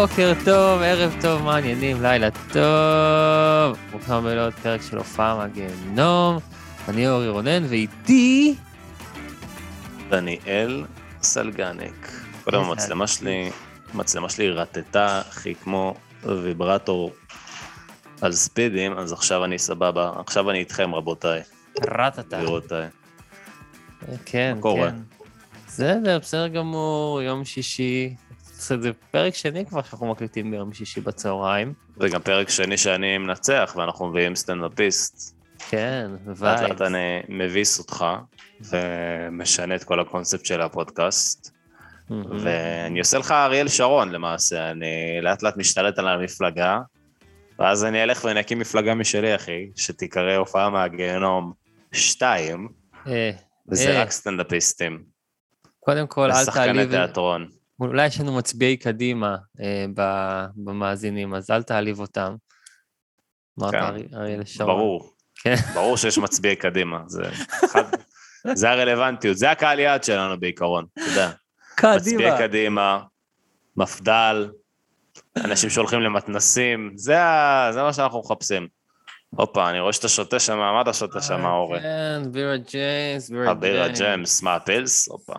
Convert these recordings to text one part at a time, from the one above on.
בוקר טוב, ערב טוב, מעניינים, לילה טוב. ברוכים הבאים לעוד פרק של הופעה מהגיהנום. אני אורי רונן, ואיתי... דניאל סלגניק. קודם המצלמה שלי, המצלמה שלי רטטה, אחי, כמו ויברטור על ספידים, אז עכשיו אני סבבה. עכשיו אני איתכם, רבותיי. רטטה. גבירותיי. כן, מה קורה? כן. בסדר, בסדר גמור, יום שישי. זה פרק שני כבר שאנחנו מקליטים ביום שישי בצהריים. זה גם פרק שני שאני מנצח, ואנחנו מביאים סטנדאפיסט. כן, לאט וייב. לאט אני מביס אותך, ומשנה את כל הקונספט של הפודקאסט. ואני עושה לך אריאל שרון למעשה, אני לאט לאט משתלט על המפלגה, ואז אני אלך ואני אקים מפלגה משלי, אחי, שתיקרא הופעה מהגיהנום 2, אה, וזה אה, רק סטנדאפיסטים. קודם כל, אל ושחקני תעליב... תיאטרון. אולי יש לנו מצביעי קדימה אה, במאזינים, אז אל תעליב אותם. אמרת כן, ארי- אריאל שרון. ברור. כן. ברור שיש מצביעי קדימה, זה אחד... זה הרלוונטיות, זה הקהל יעד שלנו בעיקרון, אתה יודע. מצביעי קדימה, מפד"ל, אנשים שהולכים למתנסים, זה. זה מה שאנחנו מחפשים. הופה, אני רואה שאתה שותה שם, מה אתה שותה שם, אורי? כן, בירה ג'מס, בירה הבירה ג'מס, מה, הפילס? הופה.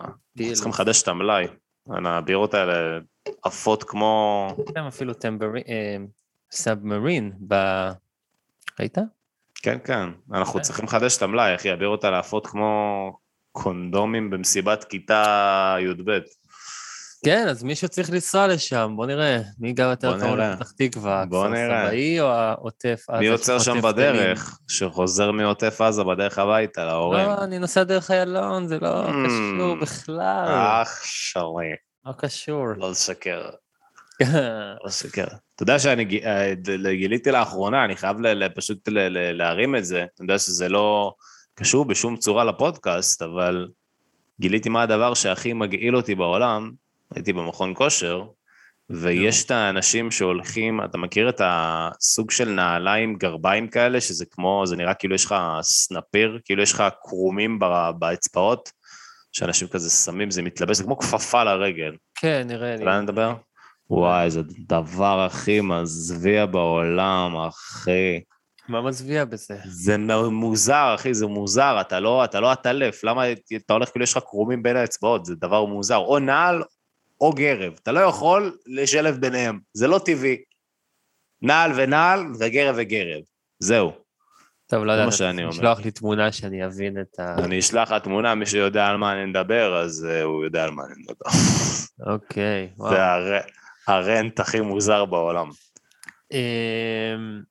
צריכים לחדש את המלאי. הבירות האלה עפות כמו... יש להם אפילו. אה, submarine ב... ראית? כן, כן, אנחנו כן. צריכים לחדש את המלאי, אחי, הבירות האלה עפות כמו קונדומים במסיבת כיתה י"ב. כן, אז מישהו צריך לנסוע לשם, בוא נראה. מי גר יותר קרוב נראה. לפתח תקווה? בוא נראה. סבאי או העוטף עזה? מי עוצר שם בדרך, שחוזר מעוטף עזה בדרך הביתה? להורים? לא, אני נוסע דרך איילון, זה לא Mm. קשור בכלל. אח שלי, לא קשור. לא לשקר. לא לשקר. אתה יודע שאני אה, גיליתי לאחרונה, אני חייב פשוט להרים את זה, אתה יודע שזה לא קשור בשום צורה לפודקאסט, אבל גיליתי מה הדבר שהכי מגעיל אותי בעולם, הייתי במכון כושר, ויש את האנשים שהולכים, אתה מכיר את הסוג של נעליים גרביים כאלה, שזה כמו, זה נראה כאילו יש לך סנפיר, כאילו יש לך קרומים באצבעות, שאנשים כזה שמים, זה מתלבש, זה כמו כפפה לרגל. כן, נראה לי. אתה אני מדבר? וואי, זה הדבר הכי מזוויע בעולם, אחי. מה מזוויע בזה? זה מוזר, אחי, זה מוזר, אתה לא, אתה לא עטלף, למה אתה הולך כאילו יש לך קרומים בין האצבעות, זה דבר מוזר. או נעל או גרב, אתה לא יכול לשלב ביניהם, זה לא טבעי. נעל ונעל וגרב וגרב, זהו. טוב, לא יודע, אתה. לשלוח לי תמונה שאני אבין את ה... אני אשלח לך תמונה, מי שיודע על מה אני מדבר, אז uh, הוא יודע על מה אני מדבר. אוקיי, וואו. זה הר... הרנט הכי מוזר בעולם. אמ,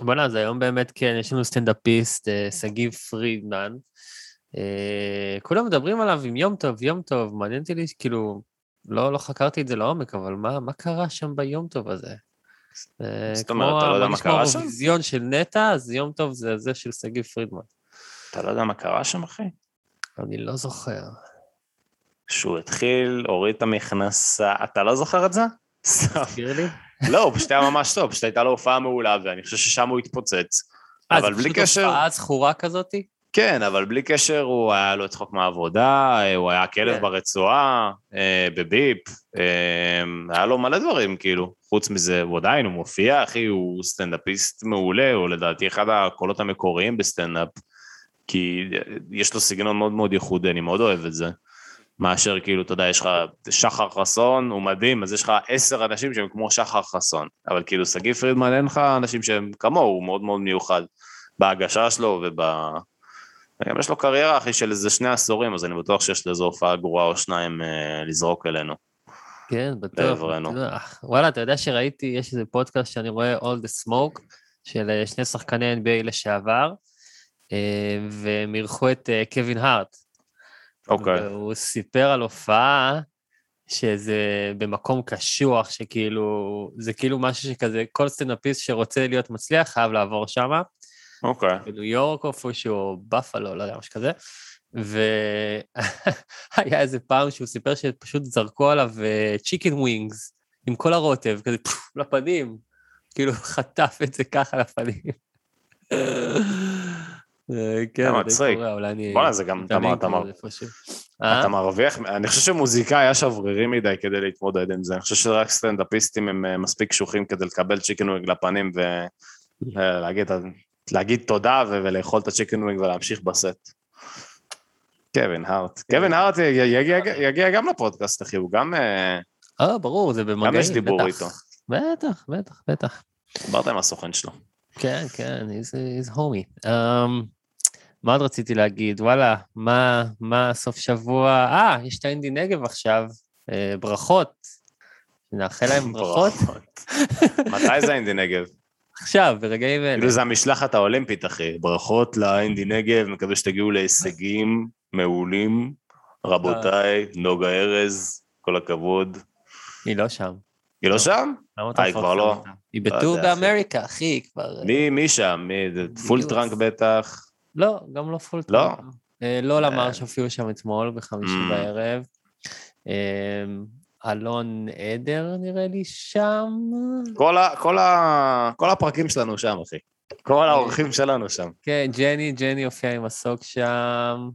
בוא'נה, אז היום באמת כן, יש לנו סטנדאפיסט, אה, שגיב פרידמן. אה, כולם מדברים עליו עם יום טוב, יום טוב, מעניין אותי, לי, כאילו, לא, לא חקרתי את זה לעומק, אבל מה, מה קרה שם ביום טוב הזה? אה, זאת אומרת, אתה לא יודע מה קרה כמו שם? האירוויזיון של נטע, אז יום טוב זה זה של שגיב פרידמן. אתה לא יודע מה קרה שם, אחי? אני לא זוכר. שהוא התחיל, הוריד את המכנסה, אתה לא זוכר את זה? תזכיר לי? לא, הוא פשוט היה ממש טוב, פשוט הייתה לו הופעה מעולה, ואני חושב ששם הוא התפוצץ. אה, אבל בלי פשוט קשר, הופעה זכורה כזאתי? כן, אבל בלי קשר, הוא היה לו צחוק מהעבודה, אה, הוא היה כלב כן. ברצועה, אה, בביפ, אה, היה לו מלא דברים, כאילו. חוץ מזה, הוא עדיין, הוא מופיע, אחי, הוא סטנדאפיסט מעולה, הוא לדעתי אחד הקולות המקוריים בסטנדאפ, כי יש לו סגנון מאוד מאוד ייחודי, אני מאוד אוהב את זה. מאשר כאילו, אתה יודע, יש לך שחר חסון, הוא מדהים, אז יש לך עשר אנשים שהם כמו שחר חסון. אבל כאילו, שגיב פרידמן, אין לך אנשים שהם כמוהו, הוא מאוד מאוד מיוחד. בהגשה שלו וב... גם יש לו קריירה, אחי, של איזה שני עשורים, אז אני בטוח שיש לזה הופעה גרועה או שניים אה, לזרוק אלינו. כן, בטוח. וואלה, אתה יודע שראיתי, יש איזה פודקאסט שאני רואה, All the Smoke, של אה, שני שחקני NBA לשעבר, אה, והם אירחו את קווין הארט. אוקיי. והוא סיפר על הופעה שזה במקום קשוח, שכאילו, זה כאילו משהו שכזה, כל סטנדאפיסט שרוצה להיות מצליח חייב לעבור שמה. אוקיי. בניו יורק איפשהו, או באפלו, לא יודע, משהו כזה. והיה איזה פעם שהוא סיפר שפשוט זרקו עליו chicken wings עם כל הרוטב, כזה פוף, לפנים. כאילו חטף את זה ככה לפנים. אה, כן, מצחיק. בואנה, זה גם, אתה. אה? מרוויח, אני חושב שמוזיקאי היה שברירי מדי כדי להתמודד עם זה, אני חושב שרק סטנדאפיסטים הם אה, מספיק קשוחים כדי לקבל chicken wing לפנים ולהגיד להגיד תודה ולאכול את ה chicken wing ולהמשיך בסט. קווין הארט. קווין הארט יגיע- גם לפודקאסט, אחי, הוא גם... אה, אה, ברור, זה במגעים, גם יש דיבור בטח. איתו. בטח, בטח, בטח. דיברת עם הסוכן שלו. כן, כן, he's, homie. Um, מה עוד רציתי להגיד? וואלה, מה, מה סוף שבוע? אה, יש את האינדי נגב עכשיו, אה, ברכות. נאחל להם ברכות מתי זה אינדי נגב? עכשיו, ברגעים אלה. כאילו זה המשלחת האולימפית, אחי. ברכות לאינדי נגב, מקווה שתגיעו להישגים מעולים. רבותיי, נוגה ארז, כל הכבוד. היא לא שם. היא לא שם? למה אתה אה, היא כבר לא? היא לא ב tour. באמריקה, אחי, כבר... אה, מי מי שם? מי? זה פול. טראנק בטח. לא, גם לא פול לא? טראנק. אה, לא למר אה. שהופיעו שם אתמול בחמישי Mm. בערב. אלון עדר נראה לי שם. כל ה- כל ה- כל הפרקים שלנו שם, אחי. כל האורחים שלנו שם. כן, ג'ני, ג'ני הופיע עם מסוק שם.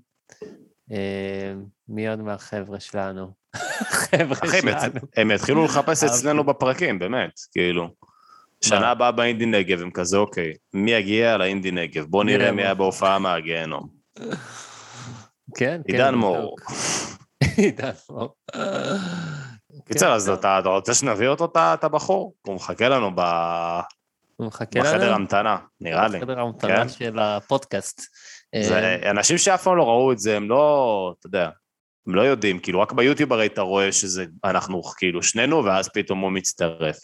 אה, מי עוד מהחבר'ה שלנו? חבר'ה אחי, הם שלנו. הם יתחילו לחפש. אצלנו בפרקים, באמת, כאילו. שנה הבאה באינדי נגב, הם כזה, אוקיי, מי יגיע לאינדי נגב? בוא נראה מי. היה בהופעה מהגיהנום. כן, כן. עידן מור. עידן מור. קיצר, כן, אז טוב. אתה אתה רוצה שנביא אותו, את הבחור? הוא מחכה לנו ב- הוא מחכה לנו? בחדר המתנה, נראה לי. בחדר ההמתנה כן. של הפודקאסט. זה אה, אנשים שאף פעם לא ראו את זה, הם לא, אתה יודע, הם לא יודעים, כאילו רק ביוטיוב הרי אתה רואה שזה, אנחנו כאילו שנינו, ואז פתאום הוא מצטרף.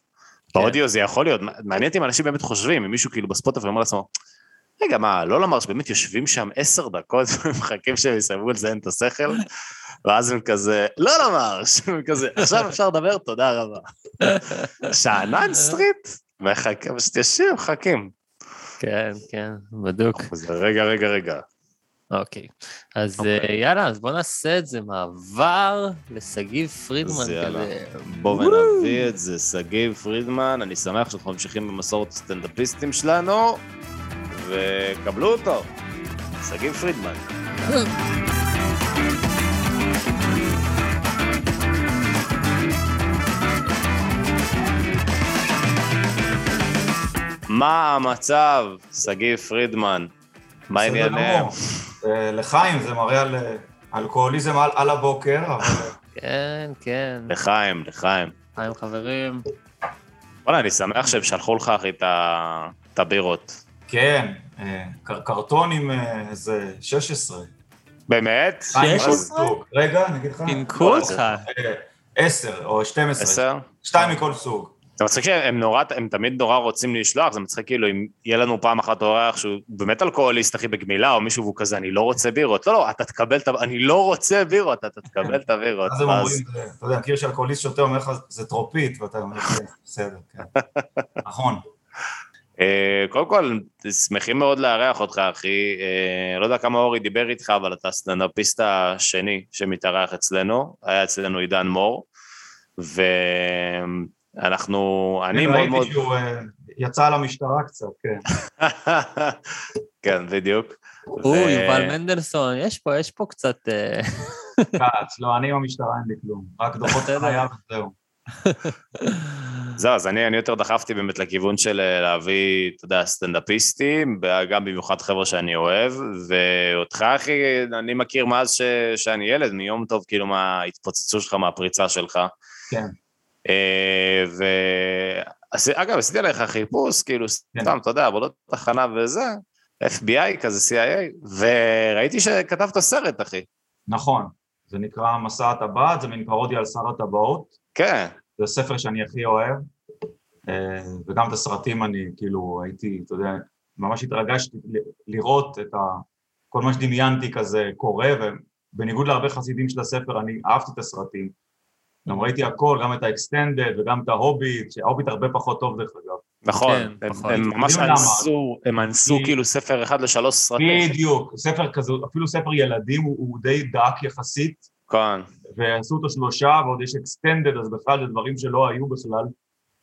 כן. באודיו זה יכול להיות, מעניין אותי אם אנשים באמת חושבים, אם מישהו כאילו בספוטיפיי אומר לעצמו, רגע, מה, לא לומר שבאמת יושבים שם עשר דקות ומחכים שהם יסיימו לזיין את השכל, ואז הם כזה, לא לומר, שהם כזה, עכשיו אפשר לדבר, תודה רבה. שאנן סטריט, פשוט יושבים, מחכים. כן, כן, בדוק. רגע, רגע, רגע. אוקיי. אז אוקיי. אה, יאללה, אז בוא נעשה את זה מעבר לשגיב פרידמן. כזה. בואו ונביא את זה, שגיב פרידמן, אני שמח שאנחנו ממשיכים במסורת הסטנדאפיסטים שלנו, וקבלו אותו, שגיב פרידמן. מה המצב, שגיב פרידמן? מה? גמור. אה, לחיים זה מראה על אה, אלכוהוליזם על, על הבוקר, אבל אה, כן, כן. לחיים, לחיים. חיים חברים. וואלה, אני שמח שהם שלחו לך, אחי, את הבירות. כן, קר- קרטון עם איזה 16. באמת? שתיים מכל 16? סוג. רגע, אני אגיד לך. פינקו לא, אותך. אה, 10 או 12. עשר? שתיים מכל סוג. זה מצחיק שהם נורא, הם תמיד נורא רוצים לשלוח, זה מצחיק כאילו אם יהיה לנו פעם אחת אורח שהוא באמת אלכוהוליסט, אחי, בגמילה, או מישהו והוא כזה, אני לא רוצה בירות. לא, לא, אתה תקבל את ה... אני לא רוצה בירות, אתה תקבל את הבירות. אז הם אומרים, אתה יודע, מכיר שאלכוהוליסט שותה, אומר לך, זה טרופית, ואתה אומר, כן, בסדר, כן. נכון. אה, קודם כל, שמחים מאוד לארח אותך, אחי. אה, לא יודע כמה אורי דיבר איתך, אבל אתה הסטנדאפיסט השני שמתארח אצלנו. היה אצלנו עידן מור, ואנחנו, אני מאוד מאוד... ראיתי שהוא אה, יצא למשטרה קצת, כן. כן, בדיוק. או, יובל מנדלסון, יש פה, יש פה קצת... אה, כץ, לא, אני עם המשטרה אין לי כלום. רק דוחות. חייו וזהו. זהו, אז אני, אני יותר דחפתי באמת לכיוון של אה, להביא, אתה יודע, סטנדאפיסטים, גם במיוחד חבר'ה שאני אוהב, ואותך, אחי, אני מכיר מאז ש, שאני ילד, מיום טוב, כאילו, מההתפוצצות שלך, מהפריצה שלך. כן. אה, ו... עשי- אגב, עשיתי עליך חיפוש, כאילו, כן. סתם, אתה יודע, עבודות תחנה וזה, FBI כזה, CIA, וראיתי שכתבת סרט, אחי. נכון. זה נקרא מסע הטבעת, זה מין פרודיה על שר הטבעות. כן, זה הספר שאני הכי אוהב, אה, וגם את הסרטים אני כאילו הייתי, אתה יודע, ממש התרגשתי לראות את ה... כל מה שדמיינתי כזה קורה, ובניגוד להרבה חסידים של הספר, אני אהבתי את הסרטים. גם ראיתי הכל, גם את ה extended וגם את ההוביט, שההוביט הרבה פחות טוב דרך אגב. נכון, כן, הם- נכון. ממש. אנסו, הם אנסו כאילו ספר אחד לשלוש סרטים. בדיוק, ספר כזה, אפילו ספר ילדים הוא, די דק יחסית, כן, ועשו אותו שלושה, ועוד יש extended, אז בכלל זה דברים שלא היו בכלל.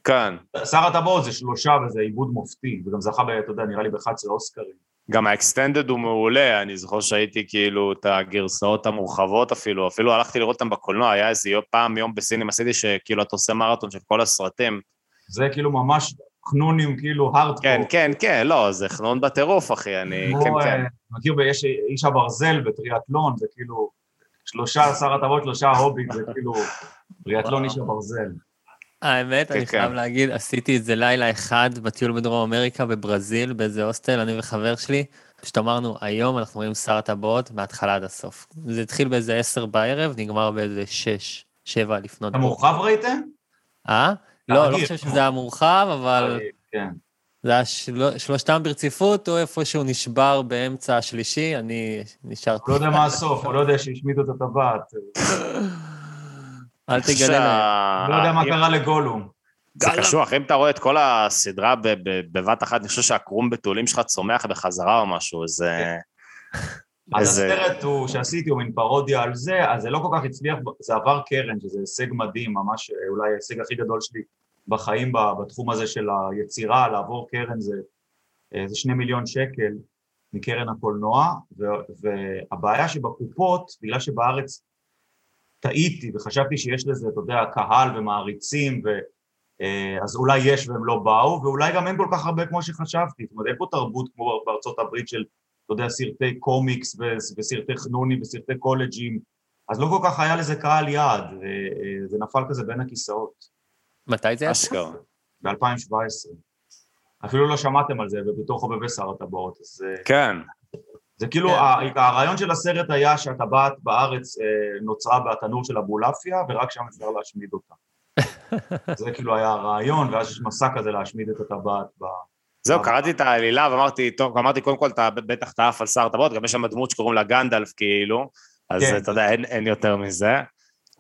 כן. שר הטבעות זה שלושה וזה עיבוד מופתי, וגם זכה, אתה יודע, נראה לי ב-11 אוסקרים. גם ה extended הוא מעולה, אני זוכר שהייתי כאילו את הגרסאות המורחבות אפילו, אפילו הלכתי לראות אותם בקולנוע, היה איזה יום- פעם יום בסינמה סיטי שכאילו אתה עושה מרתון של כל הסרטים. זה כאילו ממש חנונים, כאילו הארדקור. כן, כן, כן, לא, זה חנון בטירוף, אחי, אני, כמו, כן, אה, כן. מכיר, יש איש הברזל בטריאטלון, זה כאילו שלושה שר הטבות, שלושה הוביט, זה כאילו טריאטלון איש הברזל. האמת, כן, אני כן. חייב להגיד, עשיתי את זה לילה אחד בטיול בדרום אמריקה, בברזיל, באיזה הוסטל, אני וחבר שלי. פשוט אמרנו, היום אנחנו רואים שר הטבעות מההתחלה עד הסוף. זה התחיל באיזה עשר בערב, נגמר באיזה שש, שבע לפנות אתה מורחב ראיתם? אה? לא, לא הרגיל. חושב שזה היה מורחב, אבל כן. זה היה של... שלושתם ברציפות, או איפשהו נשבר באמצע השלישי, אני נשארתי... הוא לא יודע מה הסוף, הוא לא יודע שהשמידו את הטבעת. אל תגלה להם. לא יודע מה קרה לגולום. זה קשוח, אם אתה רואה את כל הסדרה בבת אחת, אני חושב שהקרום בתולים שלך צומח בחזרה או משהו, זה... אז איזה- הסרט הוא, שעשיתי הוא מין פרודיה על זה, אז זה לא כל כך הצליח, זה עבר קרן, שזה הישג מדהים, ממש אה, אולי ההישג הכי גדול שלי בחיים בתחום הזה של היצירה, לעבור קרן זה, אה, זה שני מיליון שקל מקרן הקולנוע, והבעיה שבקופות, בגלל שבארץ טעיתי וחשבתי שיש לזה, אתה יודע, קהל ומעריצים, ו... אה, אז אולי יש והם לא באו, ואולי גם אין כל כך הרבה כמו שחשבתי, זאת אומרת, אין פה תרבות כמו בארצות הברית של אתה יודע, סרטי קומיקס וסרטי חנונים וסרטי קולג'ים, אז לא כל כך היה לזה קהל יעד, ו- זה נפל כזה בין הכיסאות, מתי זה היה? אשכרה. ב-2017. אפילו לא שמעתם על זה, ובתור חובבי שר הטבעות, אז אה, כן, זה כאילו, כן. הרעיון של הסרט היה שהטבעת בארץ אה, נוצרה בתנור של אבולעפיה, ורק שם אפשר להשמיד אותה. זה כאילו היה הרעיון, ואז יש מסע כזה להשמיד את הטבעת ב... זהו, קראתי את העלילה ואמרתי, טוב, אמרתי, קודם כל, אתה בטח אתה עף על שר הטבעות, גם יש שם דמות שקוראים לה גנדלף, כאילו, אז כן. אתה יודע, אין יותר מזה.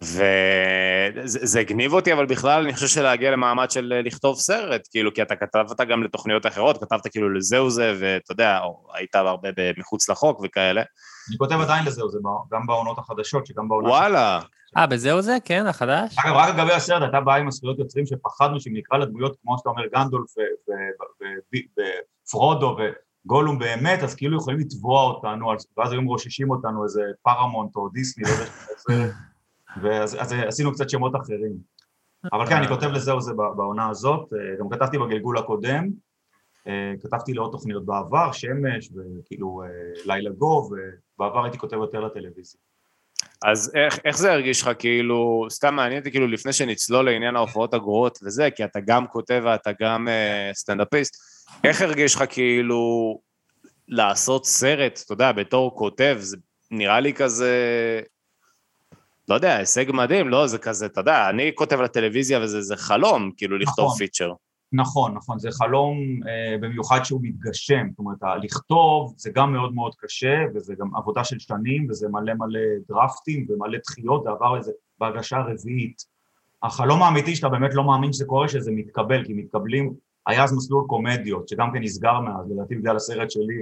וזה זה הגניב אותי, אבל בכלל אני חושב שלהגיע למעמד של אה, לכתוב סרט, כאילו, כי אתה כתבת גם לתוכניות אחרות, כתבת כאילו לזהו זה, ואתה יודע, או היית הרבה מחוץ לחוק וכאלה. אני כותב עדיין לזה, זה גם בעונות החדשות, שגם בעונה... וואלה, אה, בזהו זה? כן, החדש? אגב, רק לגבי הסרט, הייתה בעיה עם הזכויות יוצרים שפחדנו שאם נקרא לדמויות, כמו שאתה אומר, גנדולף ו- ו- ו- ופרודו וגולום באמת, אז כאילו יכולים לתבוע אותנו, אז- ואז היו מרוששים אותנו איזה פארמונט או דיסני, לא יודע שזה, ואז אז עשינו קצת שמות אחרים. אבל כן, אני כותב לזהו זה ב- בעונה הזאת, אה, גם כתבתי בגלגול הקודם, אה, כתבתי לעוד תוכניות בעבר, שמש, וכאילו אה, לילה גו, ובעבר הייתי כותב יותר לטלוויזיה. אז איך, איך זה הרגיש לך, כאילו, סתם מעניין אותי, כאילו, לפני שנצלול לעניין ההופעות הגרועות וזה, כי אתה גם כותב ואתה גם uh, סטנדאפיסט, איך הרגיש לך, כאילו, לעשות סרט, אתה יודע, בתור כותב, זה נראה לי כזה, לא יודע, הישג מדהים, לא? זה כזה, אתה יודע, אני כותב לטלוויזיה וזה זה חלום, כאילו, לכתוב נכון. פיצ'ר. נכון, נכון, זה חלום אה, במיוחד שהוא מתגשם, זאת אומרת, לכתוב זה גם מאוד מאוד קשה, וזה גם עבודה של שנים, וזה מלא מלא דרפטים ומלא דחיות, זה עבר איזה בהגשה רביעית. החלום האמיתי שאתה באמת לא מאמין שזה קורה, שזה מתקבל, כי מתקבלים, היה אז מסלול קומדיות, שגם כן נסגר מאז, לדעתי בגלל הסרט שלי,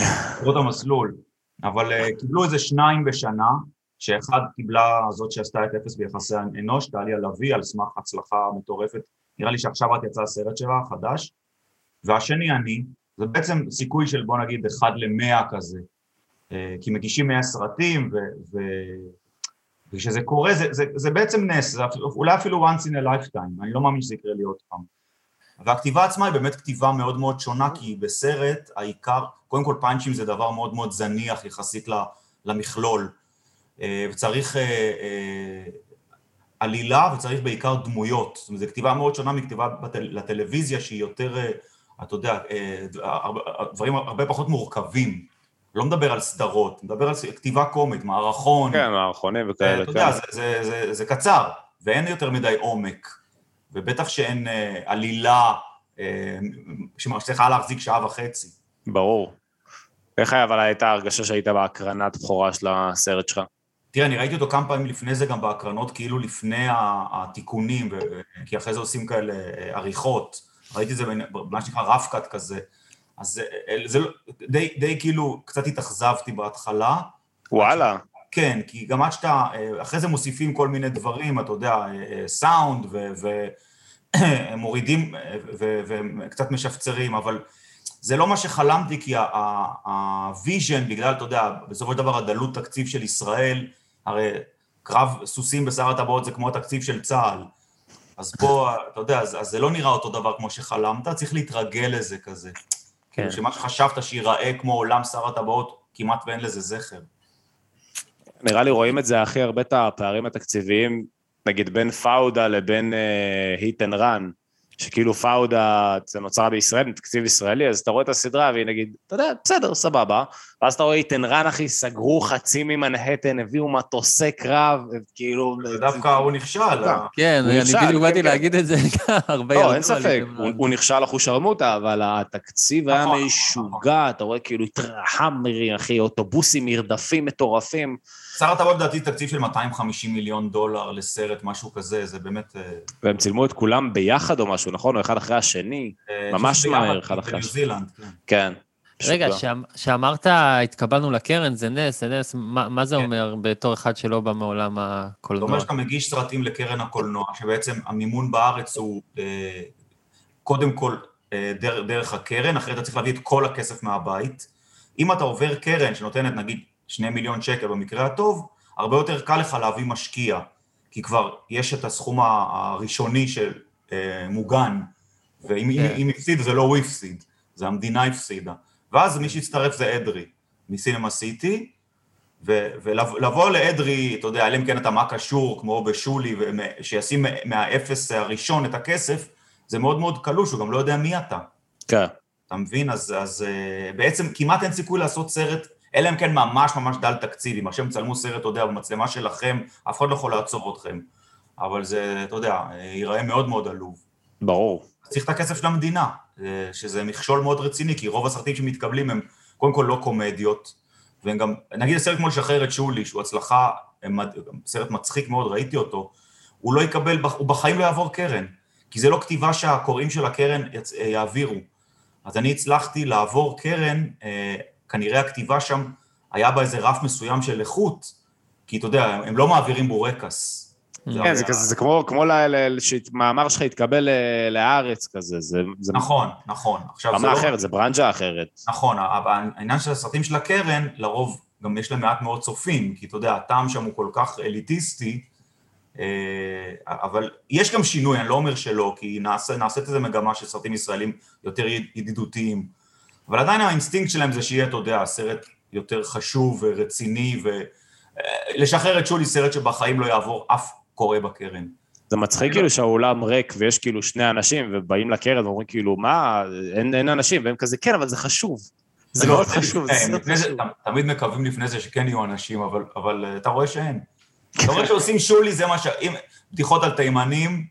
אה, קרות המסלול, אבל אה, קיבלו איזה שניים בשנה, שאחד קיבלה זאת שעשתה את אפס ביחסי אנוש, טליה לביא, על סמך הצלחה מטורפת. נראה לי שעכשיו רק יצא הסרט שלה, חדש, והשני אני, זה בעצם סיכוי של בוא נגיד אחד למאה כזה, אה, כי מגישים מאה סרטים, ו, ו, וכשזה קורה זה, זה, זה בעצם נס, זה אולי אפילו once in a lifetime, אני לא מאמין שזה יקרה לי עוד פעם. והכתיבה עצמה היא באמת כתיבה מאוד מאוד שונה, כי בסרט העיקר, קודם כל פאנצ'ים זה דבר מאוד מאוד זניח יחסית למכלול, וצריך אה, אה, עלילה וצריך בעיקר דמויות. זאת אומרת, זו כתיבה מאוד שונה מכתיבה לטלוויזיה שהיא יותר, אה, אתה יודע, אה, דברים הרבה פחות מורכבים. לא מדבר על סדרות, מדבר על כתיבה קומית, מערכון. כן, מערכונים אה, וכאלה, אתה יודע, כן. זה, זה, זה, זה קצר, ואין יותר מדי עומק, ובטח שאין אה, עלילה אה, שמצליחה להחזיק שעה וחצי. ברור. איך היה, אבל הייתה הרגשה שהיית בהקרנת בכורה של הסרט שלך? תראה, אני ראיתי אותו כמה פעמים לפני זה גם בהקרנות, כאילו לפני התיקונים, כי אחרי זה עושים כאלה אה, עריכות. ראיתי את זה במה שנקרא רף-קאט כזה. אז זה, זה לא- די, די כאילו, קצת התאכזבתי בהתחלה. וואלה. כן, כי גם עד שאתה, אה, אחרי זה מוסיפים כל מיני דברים, אתה יודע, אה, אה, סאונד, ומורידים וקצת משפצרים, אבל זה לא מה שחלמתי, כי ה vision, בגלל, אתה יודע, בסופו של דבר הדלות תקציב של ישראל, הרי קרב סוסים בשר הטבעות זה כמו התקציב של צה"ל. אז פה, אתה יודע, אז, אז זה לא נראה אותו דבר כמו שחלמת, צריך להתרגל לזה כזה. כן. כאילו שמה שחשבת שייראה כמו עולם שר הטבעות, כמעט ואין לזה זכר. נראה לי רואים את זה הכי הרבה, את הפערים התקציביים, נגיד בין פאודה לבין Hit and Run, שכאילו פאודה, זה נוצר בישראל, תקציב ישראלי, אז אתה רואה את הסדרה והיא נגיד, אתה יודע, בסדר, סבבה, ואז אתה רואה and Run, אחי, סגרו חצי ממנהטן, הביאו מטוסי קרב, כאילו... ודווקא הוא נכשל. ה- כן, אני בדיוק באתי כן, כן. להגיד את זה, הרבה לא, ירדו אין ספק. הוא- נכשל אחושרמוטה, אבל התקציב היה נכון, משוגע, אתה רואה כאילו התרחמרי, אחי, אוטובוסים, מרדפים מטורפים. שר הטבעות לדעתי תקציב של 250 מיליון דולר לסרט, משהו כזה, זה באמת... אה, והם צילמו את כולם ביחד או משהו, נכון? או אחד אחרי השני? אה, ממש מהר, אחד אחרי השני. זילנד, כן. כן. רגע, משוגע. שאמ- שאמרת התקבלנו לקרן, זה נס, זה נס, מה זה כן. אומר בתור אחד שלא בא מעולם זאת הקולנוע? אומרת שאתה מגיש סרטים לקרן הקולנוע, שבעצם המימון בארץ הוא אה, קודם כל דר, דרך הקרן, אחרי אתה צריך להביא את כל הכסף מהבית. אם אתה עובר קרן שנותנת נגיד שני מיליון שקל במקרה הטוב, הרבה יותר קל לך להביא משקיע, כי כבר יש את הסכום הראשוני של אה, מוגן, ואם כן. הפסיד זה לא הוא הפסיד, זה המדינה הפסידה. ואז מי שהצטרף זה אדרי, מסינמה סיטי, ו- ולבוא לאדרי, אתה יודע, אלא אם כן אתה מה קשור, כמו בשולי, שישים מהאפס הראשון את הכסף, זה מאוד מאוד קלוש, הוא גם לא יודע מי אתה. כן. אתה מבין? אז, אז אה, בעצם כמעט אין סיכוי לעשות סרט, אלא אם כן ממש ממש דל תקציב, אם עכשיו צלמו סרט, אתה יודע, במצלמה שלכם, אף אחד לא יכול לעצור אתכם. אבל זה, אתה יודע, אה, ייראה מאוד מאוד עלוב. ברור. צריך את הכסף של המדינה, אה, שזה מכשול מאוד רציני, כי רוב הסרטים שמתקבלים הם קודם כל לא קומדיות, והם גם, נגיד הסרט כמו לשחרר את שולי, שהוא הצלחה, סרט מצחיק מאוד, ראיתי אותו, הוא לא יקבל, הוא בחיים לא יעבור קרן, כי זה לא כתיבה שהקוראים של הקרן אה, יעבירו. אז אני הצלחתי לעבור קרן, אה, כנראה הכתיבה שם היה בה איזה רף מסוים של איכות, כי אתה יודע, הם- לא מעבירים בורקס. כן, זה כזה, זה כמו, כמו שמאמר שלך יתקבל ל- לארץ כזה, זה, זה נכון, נכון. עכשיו, זה רמה לא... אחרת, זה ברנז'ה אחרת. נכון, אבל העניין של הסרטים של הקרן, לרוב גם יש להם מעט מאוד צופים, כי אתה יודע, הטעם שם הוא כל כך אליטיסטי, אה, אבל יש גם שינוי, אני לא אומר שלא, כי נעשית איזו מגמה של סרטים ישראלים יותר ידידותיים, אבל עדיין האינסטינקט שלהם זה שיהיה, אתה יודע, סרט יותר חשוב ורציני, ולשחרר את שולי סרט שבחיים לא יעבור אף קורא בקרן. זה מצחיק כאילו שהאולם ריק ויש כאילו שני אנשים ובאים לקרן ואומרים כאילו מה, אין, אין אנשים, והם כזה כן, אבל זה חשוב. זה מאוד חשוב, כן, סרט לפני זה- חשוב. תמיד מקווים לפני זה שכן יהיו אנשים, אבל, אבל אה, אתה רואה שאין. אתה רואה שעושים שולי, זה מה ש... אם בדיחות על תימנים,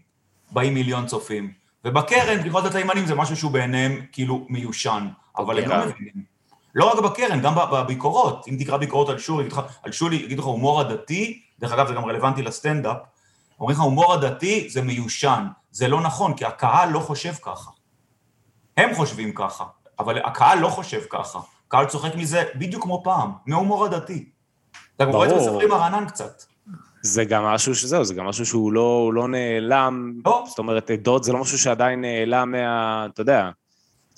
באים מיליון צופים. ובקרן, בדיחות על תימנים זה משהו שהוא בעיניהם כאילו מיושן, אבל הם לא רק בקרן, גם בביקורות. אם תקרא ביקורות על שולי, על שולי, יגידו לך הומור עדתי, דרך אגב, זה גם רלוונטי לסטנדאפ, אומרים לך הומור עדתי זה מיושן. זה לא נכון, כי הקהל לא חושב ככה. הם חושבים ככה, אבל הקהל לא חושב ככה. הקהל צוחק מזה בדיוק כמו פעם, מהומור עדתי. אתה רואה את זה. בסרטים הרענן קצת. זה גם משהו שזהו, זה גם משהו שהוא לא, לא נעלם, לא. זאת אומרת, עדות זה לא משהו שעדיין נעלם מה... אתה יודע.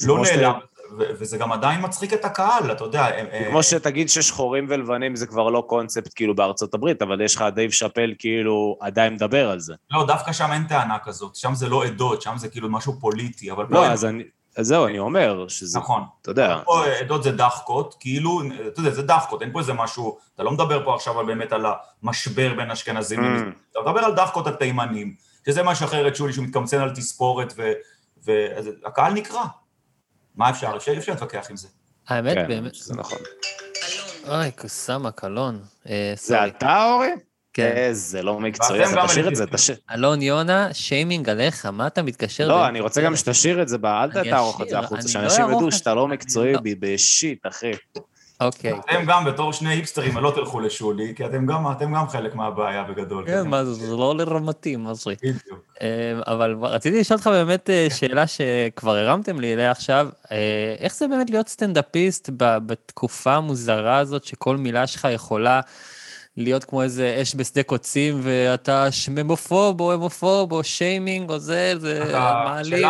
לא נעלם, וזה גם עדיין מצחיק את הקהל, אתה יודע. אה, כמו שתגיד ששחורים ולבנים זה כבר לא קונספט כאילו בארצות הברית, אבל יש לך דייב שאפל כאילו עדיין מדבר על זה. לא, דווקא שם אין טענה כזאת, שם זה לא עדות, שם זה כאילו משהו פוליטי, אבל לא, אז אני... אז זהו, אני אומר שזה, נכון. אתה יודע, פה עדות זה דחקות, כאילו, אתה יודע, זה דחקות, אין פה איזה משהו, אתה לא מדבר פה עכשיו באמת על המשבר בין אשכנזים Mm. אתה מדבר על דחקות התימנים, שזה מלשחרר את שולי, שהוא מתקמצן על תספורת, והקהל נקרע. מה אפשר? אפשר אי אפשר להתווכח עם זה. האמת, כן, באמת, זה נכון. אוי, קוסאמה, קלון. אה, זה. אתה, אורי? כן. איזה לא מקצועי, אז תשאיר את זה. תשאיר. אלון יונה, שיימינג עליך, מה אתה מתקשר? לא, אני רוצה גם שתשאיר את זה, אל תערוך את זה החוצה, אני שאנשים לא ידעו את שאתה זה, לא אני מקצועי לא. בשיט, אחי. אוקיי. אתם גם בתור שני היפסטרים לא תלכו לשולי, כי אתם גם, אתם גם חלק מהבעיה בגדול. כן, מה זה, זה לא לרמתי, מה זה? בדיוק. אה, אבל רציתי לשאול אותך באמת אה, שאלה שכבר הרמתם לי אליה עכשיו, אה, איך זה באמת להיות סטנדאפיסט בתקופה המוזרה הזאת שכל מילה שלך יכולה להיות כמו איזה אש בשדה קוצים ואתה שממופוב או המופוב או שיימינג או זה, זה מעליב.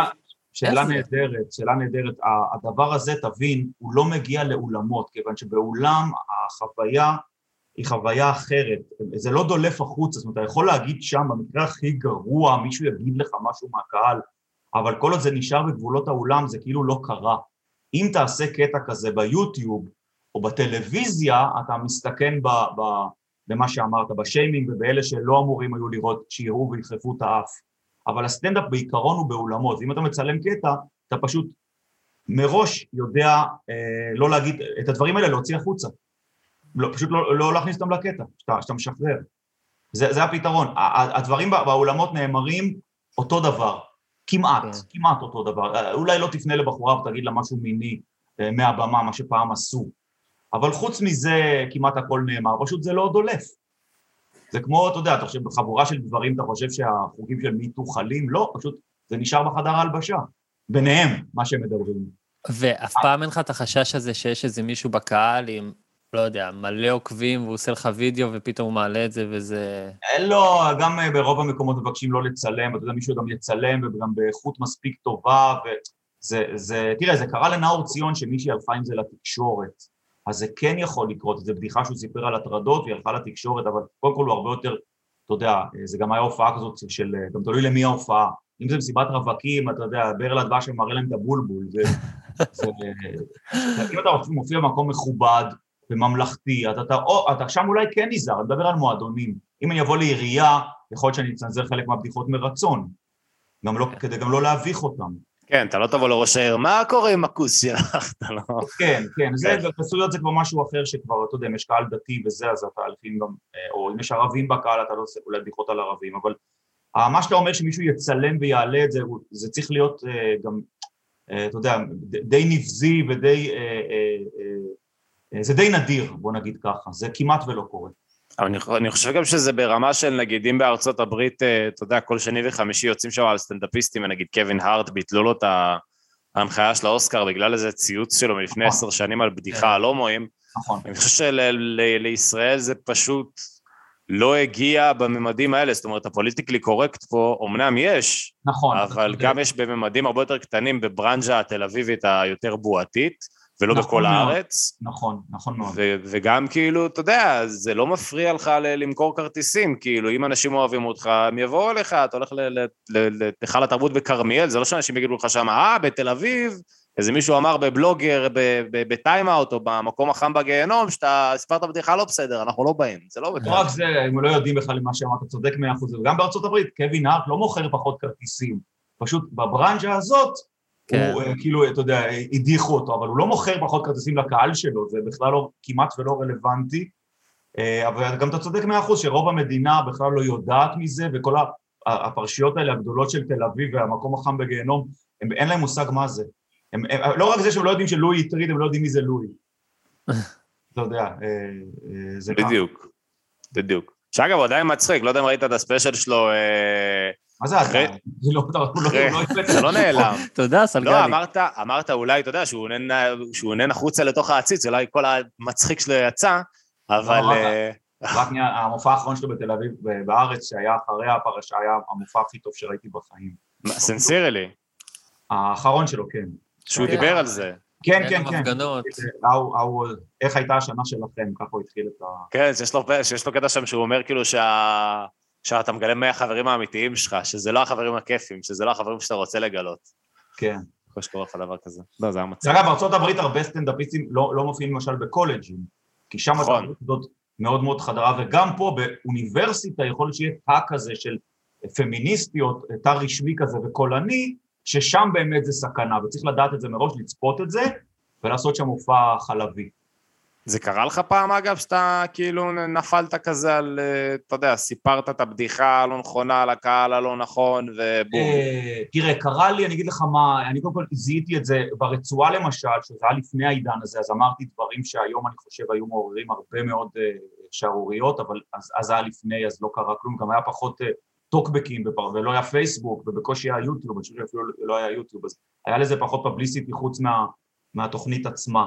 שאלה-? נהדרת, שאלה נהדרת. הדבר הזה, תבין, הוא לא מגיע לאולמות, כיוון שבאולם החוויה היא חוויה אחרת. זה לא דולף החוצה, זאת אומרת, אתה יכול להגיד שם, במקרה הכי גרוע, מישהו יגיד לך משהו מהקהל, אבל כל עוד זה נשאר בגבולות האולם, זה כאילו לא קרה. אם תעשה קטע כזה ביוטיוב או בטלוויזיה, אתה מסתכן ב, ב, במה שאמרת, בשיימינג ובאלה שלא אמורים היו לראות, שיראו וידחפו את האף. אבל הסטנדאפ בעיקרון הוא באולמות, ואם אתה מצלם קטע, אתה פשוט מראש יודע אה, לא להגיד, את הדברים האלה להוציא החוצה. לא, פשוט לא, לא להכניס אותם לקטע, שאתה, שאתה משחרר. זה, זה הפתרון. הדברים בא- באולמות נאמרים אותו דבר, כמעט, כן. כמעט אותו דבר. אה, אולי לא תפנה לבחורה ותגיד לה משהו מיני אה, מהבמה, מה שפעם עשו. אבל חוץ מזה כמעט הכל נאמר, פשוט זה לא דולף. זה כמו, אתה יודע, אתה חושב, בחבורה של גברים אתה חושב שהחוקים של מיטו חלים? לא, פשוט זה נשאר בחדר ההלבשה. ביניהם, מה שהם מדברים. ואף פעם אין לך את החשש הזה שיש איזה מישהו בקהל עם, לא יודע, מלא עוקבים והוא עושה לך וידאו ופתאום הוא מעלה את זה וזה... לא, גם אה, ברוב המקומות מבקשים לא לצלם, אתה יודע, מישהו גם יצלם, וגם באיכות מספיק טובה, וזה, זה, תראה, זה קרה לנאור ציון שמישהי הלכה עם זה לתקשורת, אז זה כן יכול לקרות, זו בדיחה שהוא סיפר על הטרדות, והיא הלכה לתקשורת, אבל קודם כל הוא הרבה יותר, אתה יודע, זה גם היה הופעה כזאת של, גם תלוי למי ההופעה, אם זה מסיבת רווקים, אתה יודע, ברל הדבש שמראה להם את הבולבול, זה, זה, אם אתה מופיע במקום מכובד וממלכתי, אז אתה, או, אתה שם אולי כן נזהר, אני מדבר על מועדונים. אם אני אבוא לעירייה, יכול להיות שאני אצנזר חלק מהבדיחות מרצון, גם לא, כדי גם לא להביך אותם. כן, אתה לא תבוא לראש העיר, מה קורה עם הכוס שלך? אתה לא... כן, כן, זה, כן. חסויות זה כבר משהו אחר שכבר, אתה יודע, אם יש קהל דתי וזה, אז אתה לפעמים גם, אה, או אם יש ערבים בקהל, אתה לא עושה אולי בדיחות על ערבים, אבל אה, מה שאתה אומר שמישהו יצלם ויעלה את זה, זה צריך להיות אה, גם, אתה יודע, די נבזי ודי, זה די נדיר, בוא נגיד ככה, זה כמעט ולא קורה. אבל אני, אני חושב גם שזה ברמה של נגיד אם בארצות הברית, אה, אתה יודע, כל שני וחמישי יוצאים שם על סטנדאפיסטים, ונגיד קווין הארט ביטלו לו את ההנחיה של האוסקר בגלל איזה ציוץ שלו מלפני נכון. עשר שנים על בדיחה על הומואים. נכון. אני חושב שלישראל זה פשוט לא הגיע בממדים האלה, זאת אומרת, הפוליטיקלי קורקט פה, אמנם יש, נכון. אבל צודק. גם יש בממדים הרבה יותר קטנים בברנז'ה התל אביבית היותר בועתית, ולא נכון בכל מאוד. הארץ. נכון, נכון מאוד. ו- וגם כאילו, אתה יודע, זה לא מפריע לך ל- למכור כרטיסים, כאילו, אם אנשים אוהבים אותך, הם יבואו אליך, אתה הולך ל- ל- ל- להיכל התרבות בכרמיאל, זה לא שאנשים יגידו לך שם, אה, בתל אביב, איזה מישהו אמר בבלוגר, בטיים-אאוט, או במקום החם בגיהנום, שאתה סיפרת בדיחה לא בסדר, אנחנו לא באים, זה לא לא רק זה, הם לא יודעים בכלל מה שאמרת, צודק מאה אחוז, וגם בארצות הברית, קווין הארט לא מוכר פחות כרטיסים, פשוט בברנז'ה הזאת, כן. הוא אה, כאילו, אתה יודע, הדיחו אותו, אבל הוא לא מוכר פחות כרטיסים לקהל שלו, זה בכלל לא, כמעט ולא רלוונטי, אה, אבל גם אתה צודק מאה אחוז שרוב המדינה בכלל לא יודעת מזה, וכל הפרשיות האלה הגדולות של תל אביב והמקום החם בגיהנום, הם, אין להם מושג מה זה. הם, הם, לא רק זה שהם לא יודעים שלואי הטריד, הם לא יודעים מי זה לואי. אתה יודע, אה, זה ככה. בדיוק, בדיוק. שאגב, הוא עדיין מצחיק, לא יודע אם ראית את הספיישל שלו, אה, מה זה לא- לא- לא יפה. זה לא נעלם. תודה, סלגני. לא, אמרת, אמרת אולי, אתה יודע, שהוא עונן- החוצה לתוך העציץ, אולי כל המצחיק שלו יצא, אבל... אה, רק נהיה- המופע האחרון שלו בתל אביב, ב- בארץ, שהיה אחרי הפרשה, היה המופע הכי טוב שראיתי בחיים. סנסירלי, האחרון שלו, כן. שהוא כן. דיבר על זה. כן, כן, לו כן. הפגנות. איך הייתה השנה שלכם, ככה הוא התחיל את ה... כן, שיש לו קטע שם שהוא אומר כאילו שה... שאתה מגלה מי החברים האמיתיים שלך, שזה לא החברים הכיפים, שזה לא החברים שאתה רוצה לגלות. כן. יכול שקורה לך דבר כזה. לא, זה היה מצחיק. אגב, הברית הרבה סטנדאפיסטים לא לא מופיעים למשל בקולג'ים, כי שם נכון. התרבות הזאת מאוד מאוד חדרה, וגם פה באוניברסיטה יכול להיות שיהיה תא כזה של פמיניסטיות, תא רשמי כזה וקולני, ששם באמת זה סכנה, וצריך לדעת את זה מראש, לצפות את זה, ולעשות שם מופע חלבי. זה קרה לך פעם, אגב, שאתה כאילו נפלת כזה על, אה, אתה יודע, סיפרת את הבדיחה הלא נכונה לקהל הלא נכון, ובום. אה, תראה, קרה לי, אני אגיד לך מה, אני קודם כל זיהיתי את זה ברצועה למשל, שזה היה לפני העידן הזה, אז אמרתי דברים שהיום אני חושב היו מעוררים הרבה מאוד אה, שערוריות, אבל אז, אז היה לפני, אז לא קרה כלום, גם היה פחות טוקבקים, ולא היה פייסבוק, ובקושי היה יוטיוב, אני חושב שאפילו לא היה יוטיוב, אז היה לזה פחות פבליסיטי חוץ מה, מהתוכנית עצמה.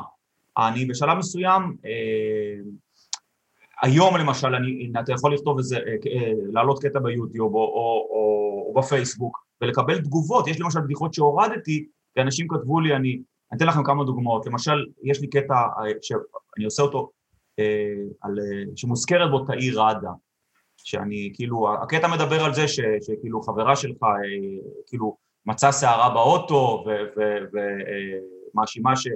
אני בשלב מסוים, אה, היום למשל, אני, אתה יכול לכתוב איזה, אה, אה, להעלות קטע ביוטיוב או, או, או, או בפייסבוק ולקבל תגובות, יש למשל בדיחות שהורדתי, כי אנשים כתבו לי, אני, אני אתן לכם כמה דוגמאות, למשל, יש לי קטע שאני עושה אותו, על, שמוזכרת בו תאיר ראדה, שאני, כאילו, הקטע מדבר על זה ש, שכאילו חברה שלך, כאילו, מצאה שערה באוטו ומאשימה ש...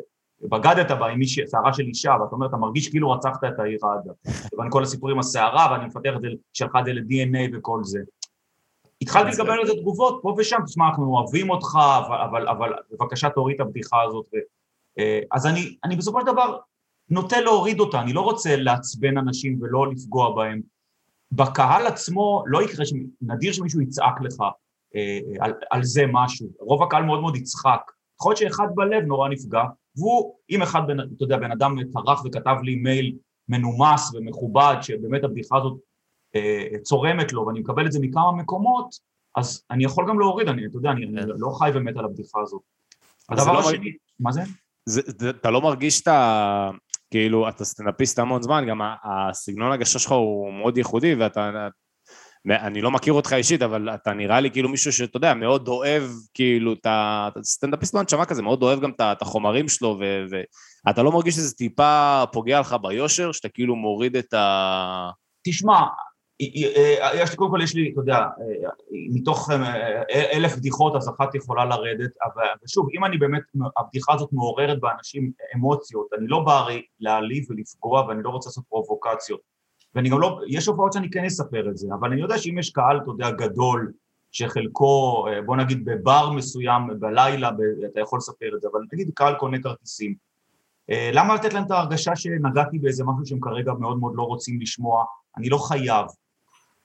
בגדת בה עם מישהי, שערה של אישה, ואתה אומר, אתה מרגיש כאילו רצחת את העיר עדה. ואני כל הסיפור עם השערה, ואני מפתח את זה, שלחה את זה ל-DNA וכל זה. התחלתי לקבל על זה תגובות, פה ושם, תשמע, אנחנו אוהבים אותך, אבל, אבל, אבל בבקשה תוריד את הבדיחה הזאת. ו, אה, אז אני, אני בסופו של דבר נוטה להוריד אותה, אני לא רוצה לעצבן אנשים ולא לפגוע בהם. בקהל עצמו לא יקרה, ש- נדיר שמישהו יצעק לך אה, על, על זה משהו. רוב הקהל מאוד מאוד יצחק. יכול להיות שאחד בלב נורא נפגע, והוא, אם אחד, בן, אתה יודע, בן אדם טרח וכתב לי מייל מנומס ומכובד, שבאמת הבדיחה הזאת אה, צורמת לו, ואני מקבל את זה מכמה מקומות, אז אני יכול גם להוריד, אני, אתה יודע, אני, אני לא חי ומת על הבדיחה הזאת. הדבר לא השני, מה זה? זה, זה, אתה לא מרגיש את ה... כאילו, אתה סטנדאפיסט המון זמן, גם הסגנון הגשה שלך הוא מאוד ייחודי, ואתה... אני לא מכיר אותך אישית, אבל אתה נראה לי כאילו מישהו שאתה יודע, מאוד אוהב כאילו את ה... אתה סטנדאפיסט בנשמה כזה, מאוד אוהב גם את החומרים שלו, ואתה לא מרגיש שזה טיפה פוגע לך ביושר, שאתה כאילו מוריד את ה... תשמע, אה, יש לי, קודם כל יש לי, אתה יודע, אה, מתוך אה, אלף בדיחות אז אחת יכולה לרדת, אבל ושוב, אם אני באמת, הבדיחה הזאת מעוררת באנשים אמוציות, אני לא בא להעליב ולפגוע ואני לא רוצה לעשות פרובוקציות. ואני גם לא, יש הופעות שאני כן אספר את זה, אבל אני יודע שאם יש קהל, אתה יודע, גדול, שחלקו, אה, בוא נגיד בבר מסוים, בלילה, ב- אתה יכול לספר את זה, אבל נגיד קהל קונה כרטיסים. אה, למה לתת להם את ההרגשה שנגעתי באיזה משהו שהם כרגע מאוד מאוד לא רוצים לשמוע? אני לא חייב.